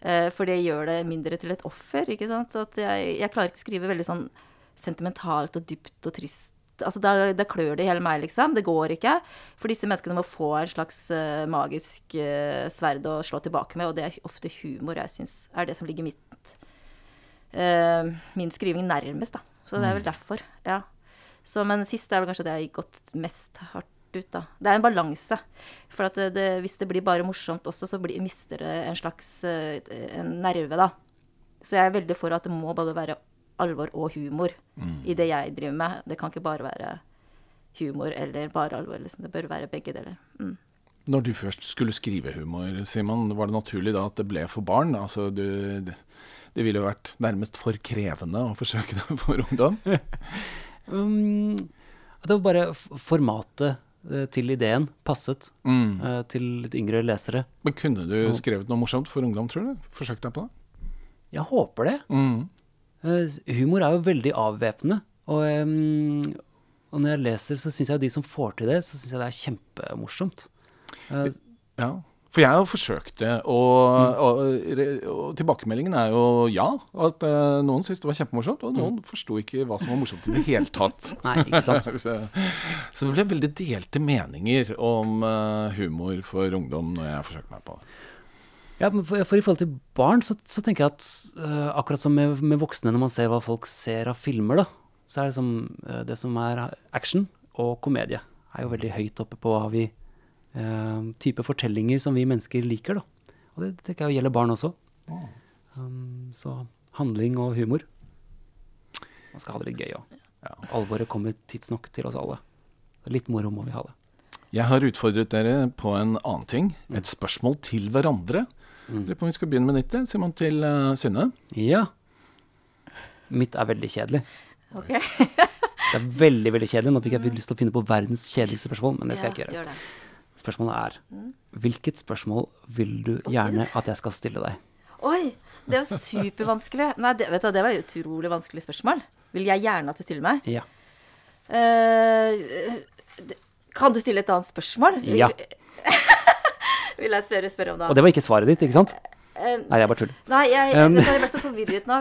Eh, For det gjør det mindre til et offer, ikke sant. Så at jeg, jeg klarer ikke å skrive veldig sånn sentimentalt og dypt og trist. Altså, da, da klør det i hele meg, liksom. Det går ikke. For disse menneskene må få en slags uh, magisk uh, sverd å slå tilbake med, og det er ofte humor jeg syns er det som ligger mitt uh, min skriving nærmest, da. Så det er vel derfor, ja. Så, men sist er vel kanskje det jeg har gått mest hardt ut, da. Det er en balanse. For at det, det, hvis det blir bare morsomt også, så blir, mister det en slags en nerve, da. Så jeg er veldig for at det må bare være alvor og humor i det jeg driver med. Det kan ikke bare være humor eller bare alvor. Liksom. Det bør være begge deler. Mm. Når du først skulle skrive humor, Simon, var det naturlig da at det ble for barn? Altså, du, det, det ville jo vært nærmest for krevende å forsøke det for ungdom. Um, det var bare formatet eh, til ideen passet Mm. eh, til litt yngre lesere. Men kunne du skrevet noe morsomt for ungdom, tror du? Forsøkt deg på det? Jeg håper det. Mm. Eh, humor er jo veldig avvæpnende. Og, og når jeg leser, så syns jeg de som får til det, så syns jeg det er kjempemorsomt. Eh, Ja. For jeg har forsøkt det, og, og, re- og tilbakemeldingen er jo ja. At eh, noen syntes det var kjempemorsomt, og noen forsto ikke hva som var morsomt i det hele tatt. Nei, ikke sant? så, så det ble veldig delte meninger om humor for ungdom når jeg forsøkte meg på det. Ja, for, for i forhold til barn, så, så tenker jeg at uh, akkurat som med, med voksne, når man ser hva folk ser av filmer, da, så er det som uh, det som er action og komedie, er jo veldig høyt oppe på hva vi uh, type fortellinger som vi mennesker liker, da. Og det tenker jeg gjelder barn også. Um, så handling og humor. Man skal ha det litt gøy òg. Ja. Alvoret kommer tidsnok til oss alle. Litt moro må vi ha det. Jeg har utfordret dere på en annen ting. Et spørsmål til hverandre. Lurer på om vi skal begynne med ditt, eh, Simon, til uh, Synne. Ja. Mitt er veldig kjedelig. Ok. Det er veldig veldig kjedelig. Nå fikk jeg lyst til å finne på verdens kjedeligste spørsmål, men det skal jeg ikke Ja, gjøre. gjør det. Spørsmålet er hvilket spørsmål vil du gjerne at jeg skal stille deg? Oi, det var supervanskelig. Nei, det, vet du, det var et utrolig vanskelig spørsmål. Vil jeg gjerne at du stiller meg? Ja. Uh, kan du stille et annet spørsmål? Ja. Vil jeg spørre, spørre om da? Og det var ikke svaret ditt, ikke sant? Eh, Nei, jeg bare tuller. Nei, jeg, jeg, jeg ble så forvirret nå.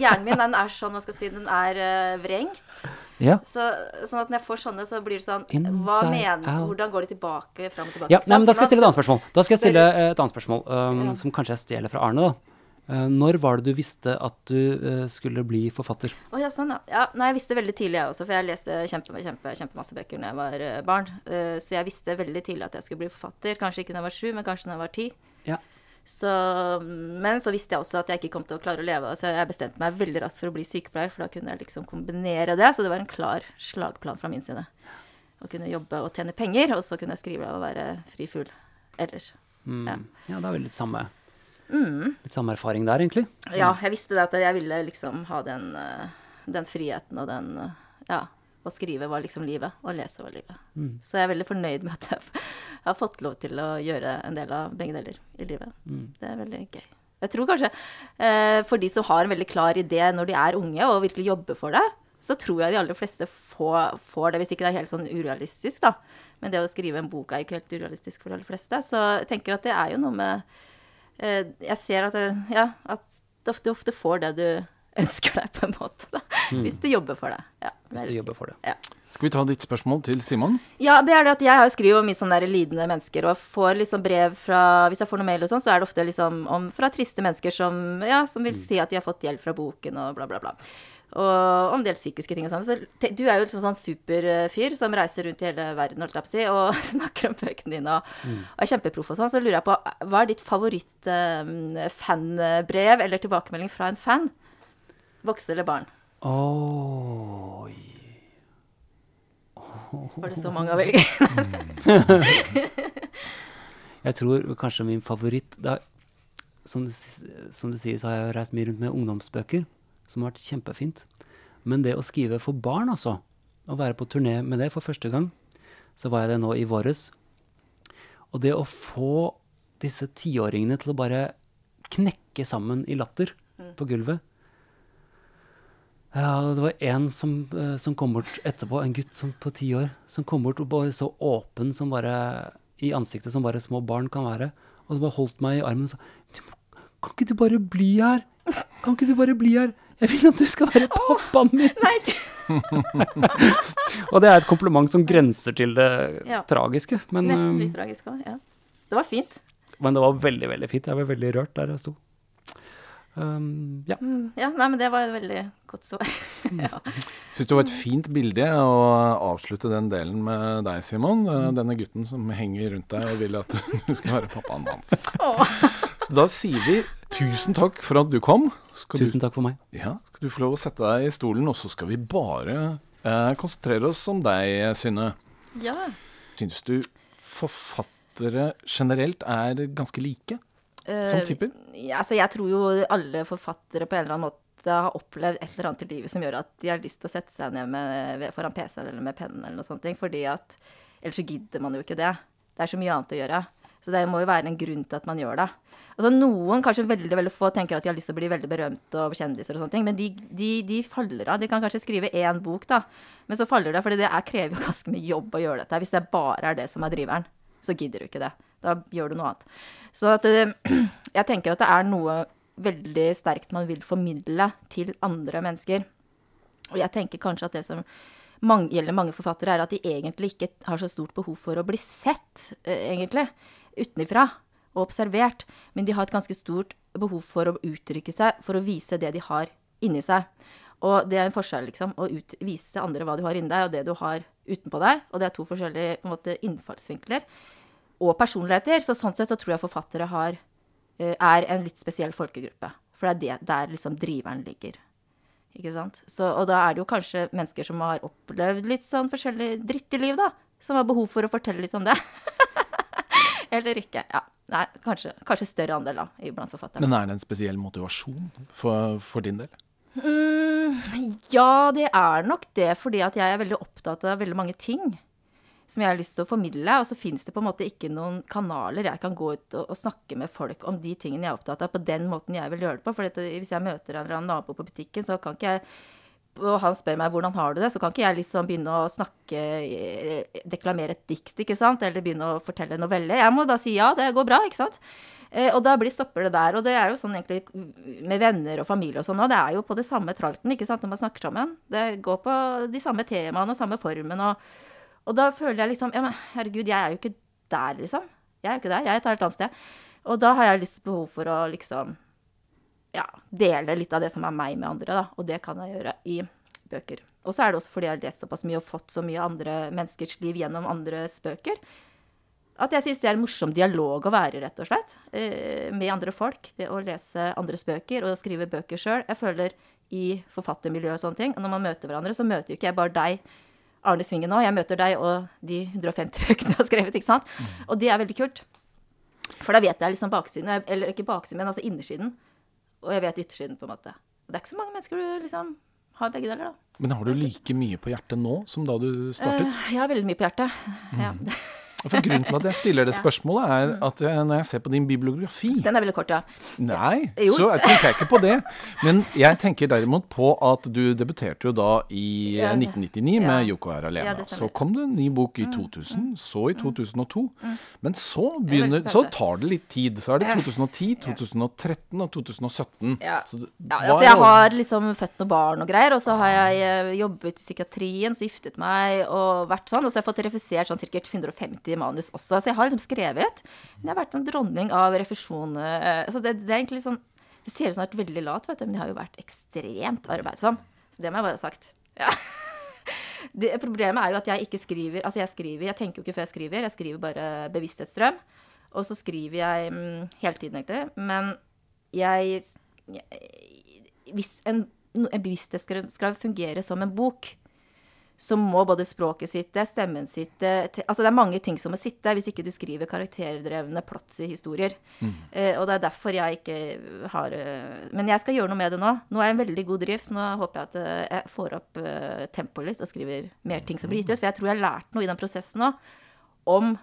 Hjernen min den er sånn, hva skal jeg si, den er eh, vrengt. Ja. Så, sånn at når jeg får sånne, så blir det sånn Hva mener. Hvordan går det tilbake, fram og tilbake? Ja, nei, men? Da skal jeg stille et annet spørsmål. Da skal jeg stille et annet spørsmål, um, som kanskje jeg stjeler fra Arne. da. Eh, når var det du visste at du eh, skulle bli forfatter? Å ja, sånn, ja. ja. Nei, jeg visste veldig tidlig, jeg også, for jeg leste kjempe, kjempe, kjempemasse bøker da jeg var eh, barn. Så jeg visste veldig tidlig at jeg skulle bli forfatter. Kanskje ikke da jeg var sju, men kanskje da jeg var ti. Ja. Så, men så visste jeg også at jeg ikke kom til å klare å leve av det, så jeg bestemte meg veldig raskt for å bli sykepleier, for da kunne jeg liksom kombinere det. Så det var en klar slagplan fra min side. Å kunne jobbe og tjene penger, og så kunne jeg skrive og være fri fugl ellers. Mm. Ja. ja, det er vel litt samme, Mm. litt samme erfaring der, egentlig. Ja, jeg visste det at jeg ville liksom ha den, eh, den friheten og den eh, Ja, å skrive var liksom livet, og lese var livet. Mm. Så jeg er veldig fornøyd med at jeg har fått lov til å gjøre en del av begge deler i livet. Mm. Det er veldig gøy. Jeg tror kanskje eh, for de som har en veldig klar idé når de er unge og virkelig jobber for det, så tror jeg de aller fleste får, får det, hvis ikke det er helt sånn urealistisk, da. Men det å skrive en bok er ikke helt urealistisk for de aller fleste. Så jeg tenker at det er jo noe med Jeg ser at, det, ja, at du ofte, ofte får det du ønsker deg, på en måte. Da. Hvis du jobber for det. Ja, Mm. Hvis du jobber for det. ja. Skal vi ta ditt spørsmål til Simon? Ja, det er det at jeg har skriver om mye sånne der lidende mennesker, og får liksom brev fra Hvis jeg får noe mail og sånn, så er det ofte liksom om, fra triste mennesker som, ja, som vil si at de har fått hjelp fra boken og bla, bla, bla. Og om del psykiske ting og sånn. Så du er jo liksom sånn superfyr som reiser rundt i hele verden, holdt jeg på å si, og snakker om bøkene dine og, og er kjempeproff og sånn. Så lurer jeg på, hva er ditt favoritt-fanbrev eller tilbakemelding fra en fan? Voksne eller barn? Oi. Var det så mange å velge? Jeg tror kanskje min favoritt er, som, du, som du sier, så har jeg reist mye rundt med ungdomsbøker, som har vært kjempefint. Men det å skrive for barn, altså, å være på turné med det for første gang, så var jeg det nå i våres. Og det å få disse tiåringene til å bare knekke sammen i latter på gulvet ja, det var en som, eh, som kom bort etterpå, en gutt som på ti år, som kom bort og bare så åpen som bare i ansiktet som bare små barn kan være. Og så bare holdt meg i armen og sa Kan ikke du bare bli her? Kan ikke du bare bli her? Jeg vil at du skal være pappaen min! Nei, Og det er et kompliment som grenser til det Ja. tragiske. Men, nesten eh, litt tragisk òg. Ja. Det var fint. men det var veldig, veldig fint. Jeg var veldig rørt der jeg sto. Um, ja. Mm, Ja, nei, men det var et veldig godt svar. Mm. ja. Syns det var et fint bilde å avslutte den delen med deg, Simon. Eh, Denne gutten som henger rundt deg og vil at du skal være pappaen hans. Da sier vi tusen takk for at du kom. Skal Tusen takk for meg. Ja, skal du få lov å sette deg i stolen, og så skal vi bare eh, konsentrere oss om deg, Synne. ja. Syns du forfattere generelt er ganske like? Som Eh, typer? Ja, altså, jeg tror jo alle forfattere på en eller annen måte har opplevd et eller annet i livet som gjør at de har lyst til å sette seg ned med, foran PC-en eller med pennen eller noe sånt. Fordi at Ellers så gidder man jo ikke det. Det er så mye annet å gjøre. Så det må jo være en grunn til at man gjør det. Altså Noen, kanskje veldig veldig få, tenker at de har lyst til å bli veldig berømt og kjendiser og sånne ting, men de, de, de faller av. De kan kanskje skrive én bok, da, men så faller det, for det er, krever jo ganske mye jobb å gjøre dette. Hvis det bare er det som er driveren, så gidder du ikke det. Da gjør du noe annet. Så at jeg tenker at det er noe veldig sterkt man vil formidle til andre mennesker. Og jeg tenker kanskje at det som mange, gjelder mange forfattere, er at de egentlig ikke har så stort behov for å bli sett, eh, egentlig, utenifra og observert. Men de har et ganske stort behov for å uttrykke seg, for å vise det de har inni seg. Og det er en forskjell, liksom. Å ut, vise andre hva du har inni deg, og det du har utenpå deg. Og det er to forskjellige på en måte, innfallsvinkler. Og personligheter. Så sånn sett så tror jeg forfattere har, eh, er en litt spesiell folkegruppe. For det er det, der liksom driveren ligger. Ikke sant? Så, og da er det jo kanskje mennesker som har opplevd litt sånn forskjellig dritt i livet, da. Som har behov for å fortelle litt om det. Eller ikke. Ja. Nei, kanskje, kanskje større andel, da, iblant forfatterne. Men er det en spesiell motivasjon for, for din del? Mm, ja, det er nok det, fordi at jeg er veldig opptatt av veldig mange ting som jeg har lyst til å formidle. Og så fins det på en måte ikke noen kanaler jeg kan gå ut og, og snakke med folk om de tingene jeg er opptatt av, på den måten jeg vil gjøre det på. For hvis jeg møter en eller annen nabo på butikken, så kan ikke jeg og han spør meg hvordan har du det, så kan ikke jeg liksom begynne å snakke, eh, deklamere et dikt, ikke sant, eller begynne å fortelle en novelle. Jeg må da si ja, det går bra, ikke sant. Eh, og da blir stopper det der. Og det er jo sånn egentlig med venner og familie og sånn òg. Det er jo på det samme tralten, ikke sant, når man snakker sammen. Det går på de samme temaene og samme formen og Og da føler jeg liksom Ja, men herregud, jeg er jo ikke der, liksom. Jeg er jo ikke der. Jeg er et helt annet sted. Og da har jeg lyst behov for å liksom ja, dele litt av det som er meg med andre, da. Og det kan jeg gjøre i bøker. Og så er det også fordi jeg har lest såpass mye og fått så mye andre menneskers liv gjennom andres bøker. At jeg syns det er en morsom dialog å være, rett og slett. Eh, med andre folk. Det å lese andres bøker og skrive bøker sjøl. Jeg føler i forfattermiljøet og sånne ting, og når man møter hverandre, så møter ikke jeg bare deg, Arne Svingen nå. Jeg møter deg og de 150 bøkene du har skrevet, ikke sant. Og det er veldig kult. For da vet jeg liksom baksiden, eller ikke baksiden, men altså innersiden. Og jeg vet yttersiden, på en måte. Og det er ikke så mange mennesker du liksom har begge deler, da. Men har du like mye på hjertet nå som da du startet? Uh, jeg har veldig mye på hjertet. Mm. Ja. For Grunnen til at jeg stiller det spørsmålet, er at jeg, når jeg ser på din bibliografi Den er veldig kort, ja. Nei, ja. så jeg tenker jeg ikke på det. Men jeg tenker derimot på at du debuterte jo da i 1999 ja. med Yoko er alene. Ja, så kom det en ny bok i 2000, mm. så i 2002. Mm. Men så begynner Så tar det litt tid. Så er det 2010, 2013 og 2017. Ja, så, ja altså jeg har liksom født noen barn og greier, og så har jeg eh, jobbet i psykiatrien, så giftet meg og vært sånn, og så har jeg fått refusert sånn sikkert 150 i manus også. Så jeg har liksom skrevet. Men jeg har vært en dronning av refusjon. Eh, så det, det, er egentlig sånn Det ser ut som jeg har vært veldig lat, vet du, men jeg har jo vært ekstremt arbeidsom. Så det må jeg bare ha sagt. Ja. Det, problemet er jo at jeg ikke skriver Altså, jeg skriver Jeg tenker jo ikke før jeg skriver. Jeg skriver bare bevissthetsstrøm. Og så skriver jeg mm, hele tiden, egentlig. Men jeg, jeg Hvis en, en bevissthet skal som en bok, så må både språket sitte, stemmen sitte Altså det er mange ting som må sitte hvis ikke du skriver karakterdrevne plotsy historier. Mm. Eh, og det er derfor jeg ikke har uh, Men jeg skal gjøre noe med det nå. Nå er jeg en veldig god drift, så nå håper jeg at uh, jeg får opp uh, tempoet litt og skriver mer ting som blir gitt ut. For jeg tror jeg har lært noe i den prosessen nå om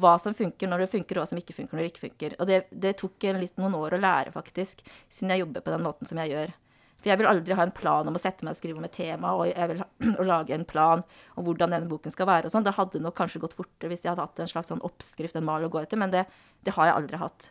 hva som funker når det funker, og hva som ikke funker når det ikke funker. Og det, det tok litt, noen år å lære, faktisk, siden jeg jobber på den måten som jeg gjør. For jeg vil aldri ha en plan om å sette meg og skrive om et tema, og jeg vil ha, å lage en plan om hvordan denne boken skal være og sånn. Det hadde nok kanskje gått fortere hvis jeg hadde hatt en slags sånn oppskrift, en mal å gå etter, men det, det har jeg aldri hatt.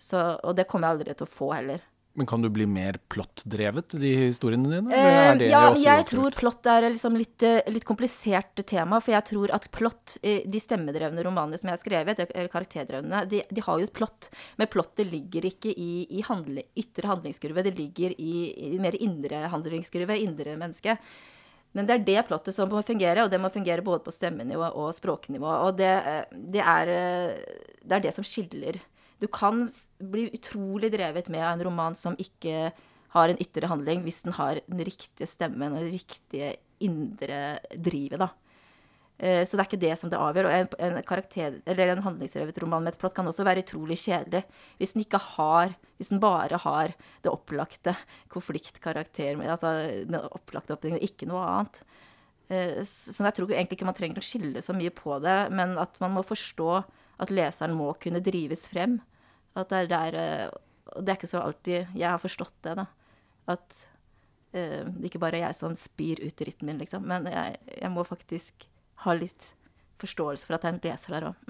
Så, og det kommer jeg aldri til å få heller. Men kan du bli mer plottdrevet, i de historiene dine? Eh, ja, jeg tror plott er liksom litt, eh, litt komplisert tema. For jeg tror at plott, eh, de stemmedrevne romanene som jeg har skrevet, eller karakterdrevne, de, de har jo et plott. Men plottet ligger ikke i, i handle, ytre handlingskurve, det ligger i, i mer indre handlingskurve, indre menneske. Men det er det plottet som må fungere, og det må fungere både på stemmenivå og språknivå. Og det, det, er, det er det som skiller du kan bli utrolig drevet med av en roman som ikke har en ytre handling, hvis den har den riktige stemmen og det riktige indre drivet, da. Eh, så det er ikke det som det avgjør. Og en, karakter, eller en handlingsrevet roman med et plott kan også være utrolig kjedelig hvis den ikke har Hvis den bare har det opplagte konfliktkarakter, altså den opplagte oppbyggingen, ikke noe annet. Eh, så jeg tror egentlig ikke man trenger å skille så mye på det, men at man må forstå at leseren må kunne drives frem at det er der eh, Og det er ikke så alltid jeg har forstått det, da. At uh, det ikke bare er jeg som spyr ut rytmen, liksom. Men jeg, jeg, må faktisk ha litt forståelse for at det er en leser der òg.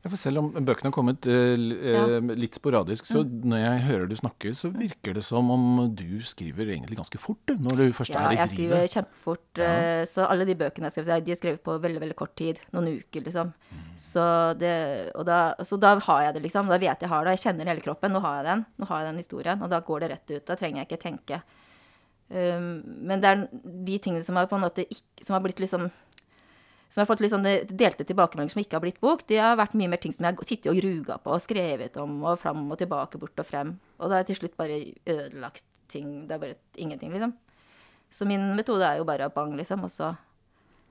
Ja, for selv om bøkene har kommet eh, ja. litt sporadisk, så mm. når jeg hører du snakke, så virker det som om du skriver egentlig ganske fort, du, når du først ja, er i drivet. Ja, jeg skriver kjempefort. Ja. Uh, så alle de bøkene jeg har skrevet, de er skrevet på veldig, veldig kort tid. Noen uker, liksom. Mm. Så, det, da, så, da, har jeg det, liksom. Da vet jeg har det. Jeg kjenner hele kroppen. Nå har jeg den. Nå har jeg den historien. Og da går det rett ut. Da trenger jeg ikke tenke. Um, men det er de tingene som har ikke, som har blitt liksom som har fått litt sånne delte tilbakemeldinger som ikke har blitt bok, de har vært mye mer ting som jeg har sittet og ruga på og skrevet om og fram og tilbake, bort og frem. Og det er til slutt bare ødelagt ting. Det er bare ingenting, liksom. Så min metode er jo bare bang, liksom. Og så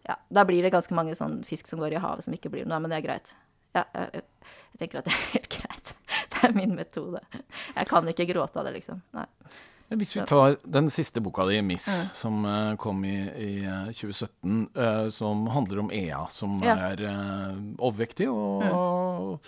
Ja, da blir det ganske mange sånn fisk som går i havet som ikke blir noe, men det er greit. Ja, jeg, jeg tenker at det er helt greit. Det er min metode. Jeg kan ikke gråte av det, liksom. Nei. Hvis vi tar den siste boka di, 'Miss', som uh, kom i, i 2017, uh, eh, som handler om Ea, som ja. er overvektig og, mm.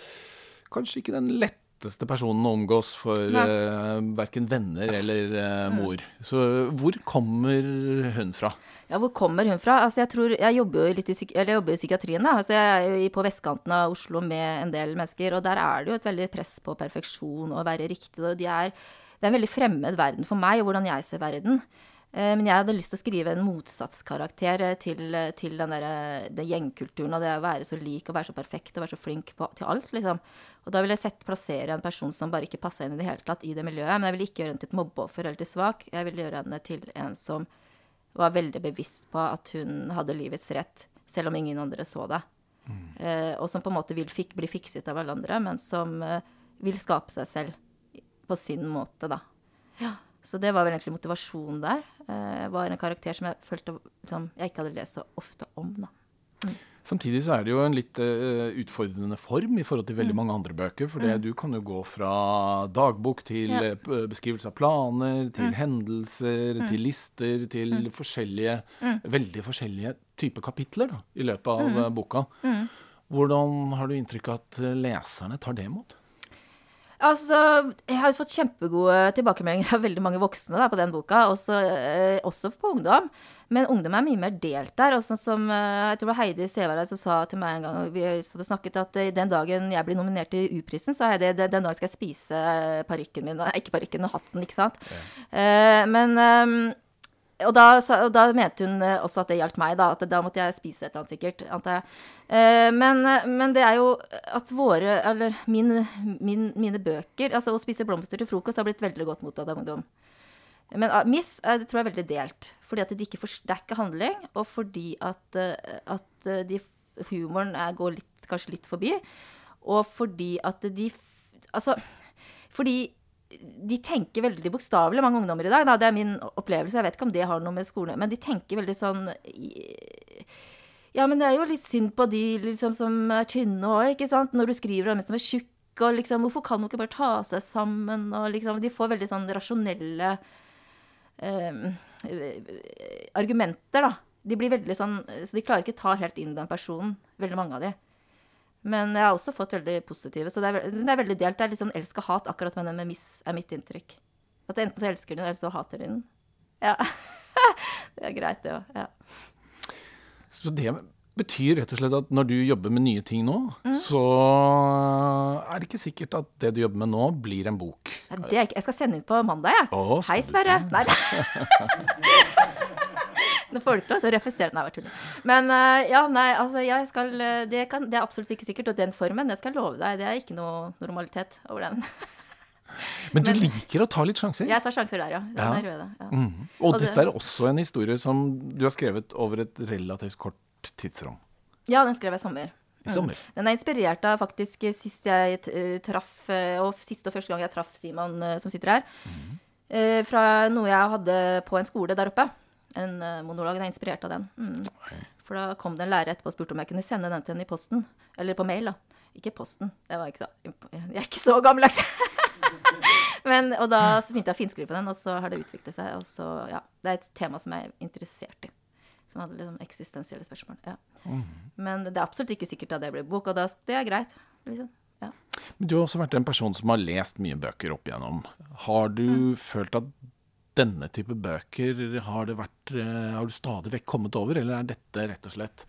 kanskje ikke den lette letteste personen å omgås for uh, verken venner eller uh, mor. Så hvor kommer hun fra? Ja, hvor kommer hun fra? Altså, jeg tror, jeg jobber jo litt i, eller jeg jobber i psykiatrien, da. Altså, jeg er jo på vestkanten av Oslo med en del mennesker, og der er det jo et veldig press på perfeksjon og å være riktig. Og de er, det er en veldig fremmed verden for meg, og hvordan jeg ser verden. Eh, Men jeg hadde lyst til å skrive en motsatskarakter eh, til, til den, der, eh, den gjengkulturen og det å være så lik og være så perfekt og være så flink på, til alt, liksom. Og da ville jeg sett plassere en person som bare ikke passa inn i det hele tatt i det miljøet. Men jeg ville ikke gjøre henne til et mobbeoffer eller til svak. Jeg ville gjøre henne til en som var veldig bevisst på at hun hadde livets rett, selv om ingen andre så det. Eh, og som på en måte vil fik bli fikset av alle andre, men som eh, vil skape seg selv på sin måte, da. Ja, så det var vel egentlig motivasjonen der. Eh, var en karakter som jeg følte som jeg ikke hadde lest så ofte om, da. Samtidig så er det jo en litt uh, utfordrende form i forhold til Mm. veldig mange andre bøker. For mm. du kan jo gå fra dagbok til Ja. eh, beskrivelse av planer, til Mm. hendelser, til lister, til forskjellige Veldig forskjellige typer kapitler da, i løpet av Mm. eh, boka. Hvordan har du inntrykk av at leserne tar det imot? Altså, jeg har fått kjempegode tilbakemeldinger av veldig mange voksne da, på den boka, også, eh, også på ungdom. Men ungdom er mye mer delt der. Og sånn som eh, jeg tror det var Heidi Sevareid som sa til meg en gang vi satt og snakket, at eh, den dagen jeg blir nominert til U-prisen, så Heidi, det, den, dagen skal jeg spise parykken min. Ikke parykken, men hatten, ikke sant. Ja. men eh, og da, og da mente hun eh, også at det gjaldt meg, da. At da måtte jeg spise et eller annet, sikkert. Antar jeg. Eh, men, eh, men det er jo at våre Eller min, min, mine bøker Altså å spise blomster til frokost har blitt veldig godt mottatt av ungdom. Men ah, Miss det tror jeg er veldig delt. Fordi at de ikke forsterker handling, og fordi at, at de, humoren er, går litt, kanskje litt forbi. Og fordi at de Altså, fordi de tenker veldig bokstavelig, mange ungdommer i dag. Da. Det er min opplevelse. Jeg vet ikke om det har noe med skolen Men de tenker veldig sånn Ja, men det er jo litt synd på de liksom, som er tynne òg, ikke sant? Når du skriver om en som er tjukk, og liksom Hvorfor kan de ikke bare ta seg sammen? Og liksom De får veldig sånn rasjonelle eh, argumenter, da. De blir veldig sånn Så de klarer ikke ta helt inn den personen, veldig mange av de. Men jeg har også fått veldig positive, så det er, ve- det er veldig delt. Det er litt sånn elsk og hat, akkurat med den med Miss, er mitt inntrykk. At enten så elsker du den, eller så hater du den. Ja. det er greit, det òg. Ja. Så det betyr rett og slett at når du jobber med nye ting nå, Mm. så er det ikke sikkert at det du jobber med nå, blir en bok. Nei, jeg skal sende inn på mandag, jeg. Ja. Hei, Sverre. Nei, Nå får du ikke lov til å refusere. Nei, bare tuller. Men eh, ja, nei, altså jeg skal eh, det, kan, det er absolutt ikke sikkert. Og den formen, det skal jeg love deg, det er ikke noe normalitet over den. Men du Men- liker å ta litt sjanser. Jeg tar sjanser der, ja. ja. Det. Ja. Mm. Og, Og det- dette er også en historie som du har skrevet over et relativt kort tidsrom. ja, den skrev jeg i sommer. I sommer. Den er inspirert av faktisk sist jeg eh, traff, og siste og første gang jeg traff Simon som sitter her, Mm. fra noe jeg hadde på en skole der oppe. En eh, monolog. Den er inspirert av den. Mm. For da kom det en lærer etterpå og spurte om jeg kunne sende den til henne i posten. Eller på mail, da. Ikke posten. Det var ikke så, jeg er ikke så gammeldags. Men, og da begynte jeg å finskrive på den, og så har det utviklet seg. Og så, ja, det er et tema som jeg er interessert i. Som hadde liksom eksistensielle spørsmål. Ja. Men det er absolutt ikke sikkert at det blir bok, og da, det er greit. Liksom. Ja. Men du har også vært en person som har lest mye bøker opp igjennom. Har du Mm. følt at denne type bøker har, det vært, eh, har du stadig vekk kommet over, eller er dette rett og slett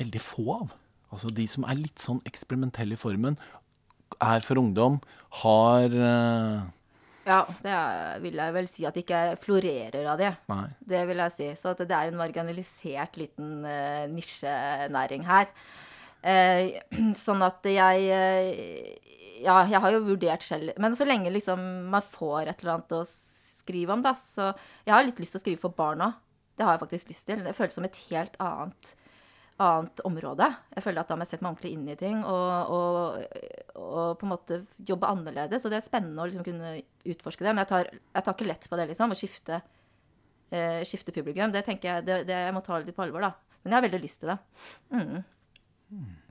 veldig få av? Altså de som er litt sånn eksperimentelle i formen, er for ungdom, har eh, Ja, det er, vil jeg vel si at det ikke florerer av det. Nei. Det vil jeg si. Så at det er en marginalisert liten uh, nisjenæring her. Uh, sånn at jeg uh, Ja, jeg har jo vurdert selv. Men så lenge liksom man får et eller annet å skrive om, da, så Jeg har litt lyst til å skrive for barna. Det har jeg faktisk lyst til. Det føles som et helt annet annet område. Jeg føler at da må jeg sette meg ordentlig inn i ting og, og, og på en måte jobbe annerledes. Og det er spennende å liksom kunne utforske det. Men jeg tar, jeg tar ikke lett på det, liksom. Å skifte, eh, skifte publikum. Det tenker jeg det, det, Jeg må ta litt på alvor, da. Men jeg har veldig lyst til det. Mm.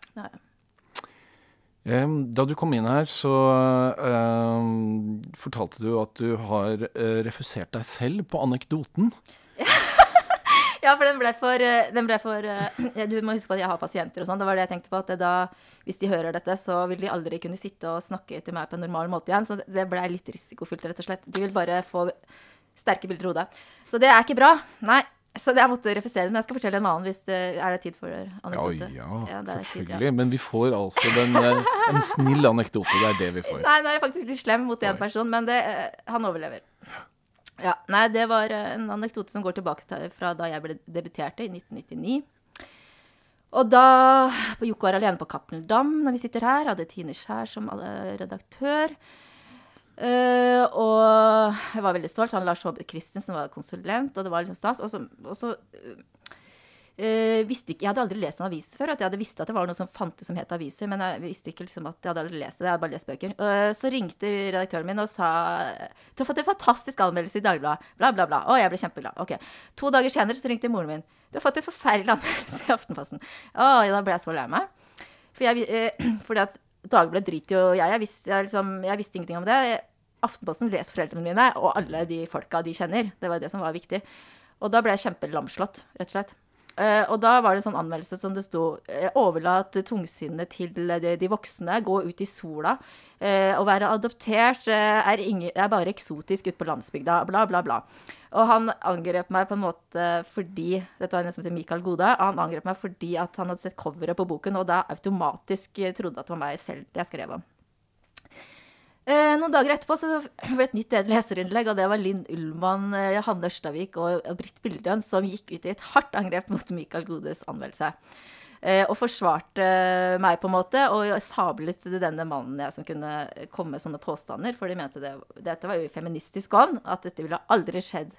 Det har jeg. Da du kom inn her, så em, fortalte du at du har eh, refusert deg selv på anekdoten. Ja, for den ble for, eh, den ble for eh, Du må huske på at jeg har pasienter og sånn. Det var det jeg tenkte på. At da, hvis de hører dette, så vil de aldri kunne sitte og snakke til meg på en normal måte igjen. Så det ble litt risikofylt, rett og slett. De vil bare få sterke bilder i hodet. Så det er ikke bra. Nei. Så jeg måtte refusere den. Men jeg skal fortelle en annen hvis det er det tid for anekdote. ja, Ja, ja selvfølgelig. tid, selvfølgelig. Men vi får altså den, eh, en snill anekdote. Det er det vi får. Nei, nå er jeg faktisk litt slem mot én person, men det, eh, han overlever. Ja, Nei, det var eh, en anekdote som går tilbake til, fra da jeg ble debuterte i 1999. Og da Joko er alene på Cappelen Dam når vi sitter her. Hadde Tine Skjær som redaktør. Eh, og jeg var veldig stolt. Han Lars Håbe Christensen var konsulent, og det var liksom stas. Og så, og så uh, visste ikke, Jeg hadde aldri lest en avis før. At jeg hadde visst at det var noe som fantes som het aviser, men jeg visste ikke liksom at jeg hadde aldri lest det. Jeg hadde bare lest bøker. Uh, så ringte redaktøren min og sa Du har fått en fantastisk anmeldelse i Dagbladet. Bla, bla, bla. Å, jeg ble kjempeglad. Ok. To dager senere så ringte moren min. Du har fått en forferdelig anmeldelse i Aftenposten. Å, ja, da ble jeg så lei meg. For jeg, fordi at Dagbladet driter jo jeg, jeg, visste, jeg, liksom, jeg visste ingenting om det. Aftenposten leser foreldrene mine og alle de folka de kjenner. Det var det som var viktig. Og da ble jeg kjempelamslått, rett og slett. Eh, og da var det en sånn anmeldelse som det sto eh, 'Overlat tungsinnet til de, de voksne. Gå ut i sola'. Uh, å være adoptert eh, er, ingen, er bare eksotisk ute på landsbygda. Bla, bla, bla. Og han angrep meg på en måte fordi Dette var en som heter Mikael Gode. Han angrep meg fordi at han hadde sett coveret på boken, og da automatisk eh, trodde at det var meg selv jeg skrev om. Eh, noen dager etterpå så ble det et nytt leserinnlegg, og det var Linn Ullmann, eh, Hanne Ørstavik og, Britt Bildøen som gikk ut i et hardt angrep mot Mikael Godes anmeldelse. Eh, og forsvarte meg, på en måte, og sablet denne mannen jeg som kunne komme med sånne påstander. For de mente det, dette var jo i feministisk ånd, at dette ville aldri skjedd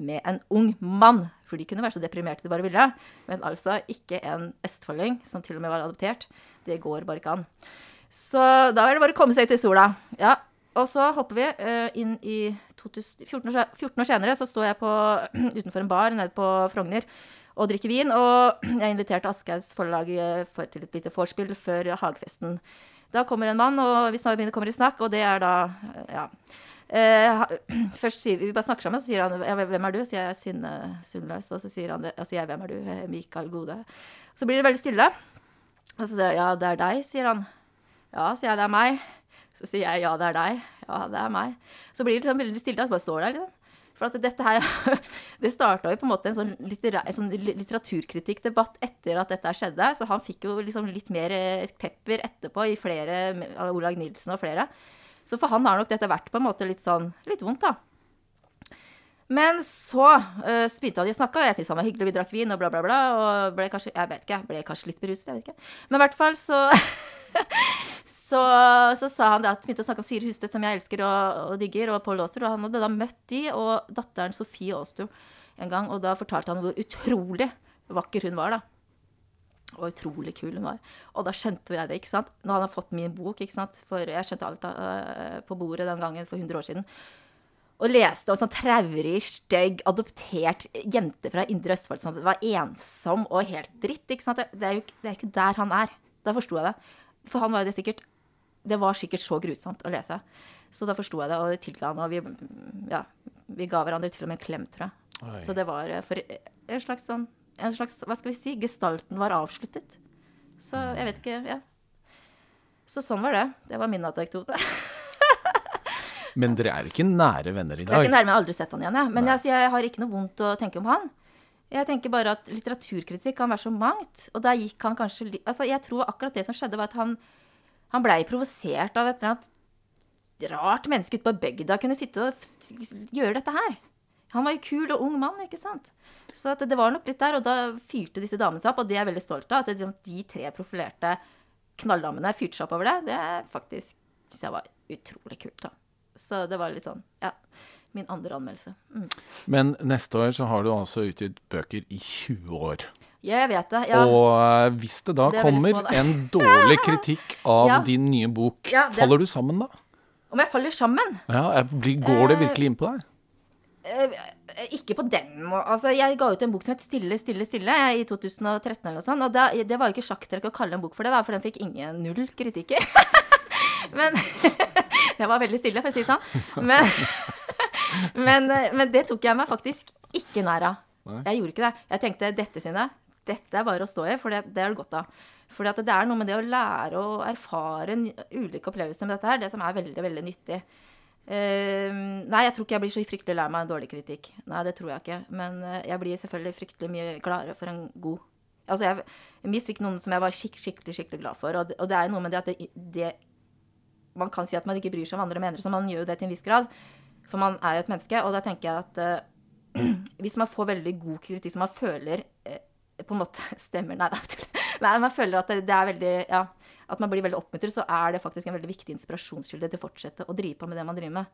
med en ung mann. For de kunne være så deprimerte de bare ville. Men altså ikke en østfolding som til og med var adoptert. Det går bare ikke an. Så da er det bare å komme seg ut i sola. Ja, og så hopper vi eh, inn i 2000, 14, år, 14 år senere så står jeg på, utenfor en bar nede på Frogner og drikker vin. Og jeg inviterte Aschehougs forlag eh, for, til et lite vorspiel før Hagefesten. Da kommer en mann, og vi kommer i snakk, og det er da eh, Ja. Først sier vi, vi bare snakker sammen, så sier han ja, 'Hvem er du?' sier jeg Synne Sundløs. Og så sier han det, og så sier jeg 'Hvem er du?' «Eh, Mikael Gode. Så blir det veldig stille. Og så sier jeg 'Ja, det er deg', sier han. Ja, sier jeg, det er meg. Så sier jeg ja, det er deg. Ja, det er meg. Så blir det liksom veldig stille, og så bare står der, liksom. For at dette her Det starta jo på en måte en sånn, litterær, en sånn litteraturkritikkdebatt etter at dette skjedde. Så han fikk jo liksom litt mer eh, pepper etterpå i flere av Olag Nilsen og flere. Så for han har nok dette vært på en måte litt sånn litt vondt, da. Men så uh, begynte de å snakke, og jeg syntes han var hyggelig, vi drakk vin og bla, bla, bla. Og ble kanskje jeg vet ikke, ble kanskje litt beruset, jeg vet ikke. Men i hvert fall så så, så sa han det at begynte å snakke om Siri Hustvedt, som jeg elsker og, og digger, og Paul Auster. Og han hadde da møtt de og datteren Sofie Auster en gang, og da fortalte han hvor utrolig vakker hun var, da. Og utrolig kul hun var. Og da skjønte jeg det, ikke sant. Når han har fått min bok, ikke sant. For jeg skjønte alt uh, på bordet den gangen for 100 år siden. Og leste om sånn traurig, stygg, adoptert jente fra Indre Østfold som var ensom og helt dritt. ikke sant? Det er jo det er ikke der han er. Da forsto jeg det. For han var jo det sikkert Det var sikkert så grusomt å lese. Så da forsto jeg det, og tilga han. Og vi, ja, vi ga hverandre til og med en klem, tror jeg. Oi. Så det var eh, for en slags sånn en slags, Hva skal vi si? Gestalten var avsluttet. Så jeg vet ikke Ja. Så sånn var det. Det var min anekdote. Men dere er ikke nære venner i dag? Jeg er ikke nærme, jeg har aldri sett han igjen, jeg. Men jeg, jeg har ikke noe vondt å tenke om han. Jeg tenker bare at litteraturkritikk kan være så mangt. Og der gikk han kanskje Altså, jeg tror akkurat det som skjedde, var at han, han blei provosert av et eller annet rart menneske ute på bygda kunne sitte og gjøre dette her. Han var jo kul og ung mann, ikke sant. Så det var nok litt der, og da fyrte disse damene seg opp, og det er jeg veldig stolt av. At de tre profilerte knalldamene fyrte seg opp over det, det faktisk syns jeg var utrolig kult, da. Så det var litt sånn, ja. Min andre anmeldelse. Mm. Men neste år så har du altså utgitt bøker i 20 år. Ja, jeg vet det. Ja. Og eh, hvis det da Det er kommer få, en dårlig kritikk av Ja. din nye bok, Ja, faller du sammen da? Om jeg faller sammen? Ja, Går det Eh, virkelig inn på deg? Eh, ikke på den. Altså, jeg ga ut en bok som het 'Stille, stille, stille' i 2013 eller noe sånt. Og det, det var jo ikke sjakktrekk å kalle en bok for det, da, for den fikk ingen null kritikker. men det var veldig stille, for å si det sånn. Men, men, men det tok jeg meg faktisk ikke nær av. Jeg gjorde ikke det. Jeg tenkte dette, Synne, dette er bare å stå i, for det, det er det godt av. For det er noe med det å lære og erfare ulike opplevelser med dette her, det som er veldig, veldig nyttig. Uh, nei, jeg tror ikke jeg blir så fryktelig lei meg av dårlig kritikk. Nei, det tror jeg ikke. Men eh, jeg blir selvfølgelig fryktelig mye gladere for en god Altså, jeg, misfikk noen som jeg var skik skikkelig, skikkelig glad for, og det, og det er noe med det at det, det Man kan si at man ikke bryr seg om andre mener, så man gjør jo det til en viss grad. For man er jo et menneske, og da tenker jeg at uh, hvis man får veldig god kritikk som man føler på en måte stemmer Nei. Nei, man føler at det, det er veldig Ja, at man blir veldig oppmuntret, så er det faktisk en veldig viktig inspirasjonskilde til å fortsette å drive på med det man driver med.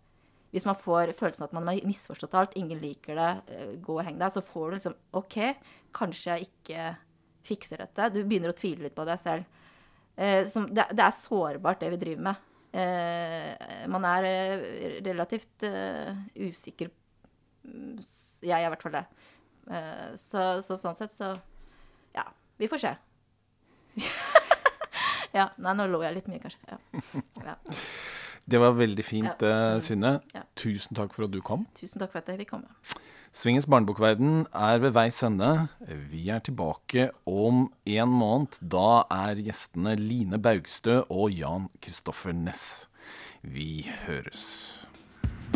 Hvis man får følelsen at man har misforstått alt, ingen liker det, eh, gå og heng deg, så får du liksom OK, kanskje jeg ikke fikser dette. Du begynner å tvile litt på deg selv. Eh, det, er sårbart, det vi driver med. Eh, man er relativt usikker Mm, Jeg er i hvert fall det. Eh, så, så sånn sett så Ja, vi får se. ja. Nei, nå lå jeg litt mye, kanskje. Ja. ja. Det var veldig fint, ja. Synne. Ja. Tusen takk for at du kom. Tusen takk for at jeg fikk komme. Svingens barnebokverden er ved veis ende. Vi er tilbake om en måned. Da er gjestene Line Baugstø og Jan Kristoffer Næss. Vi høres.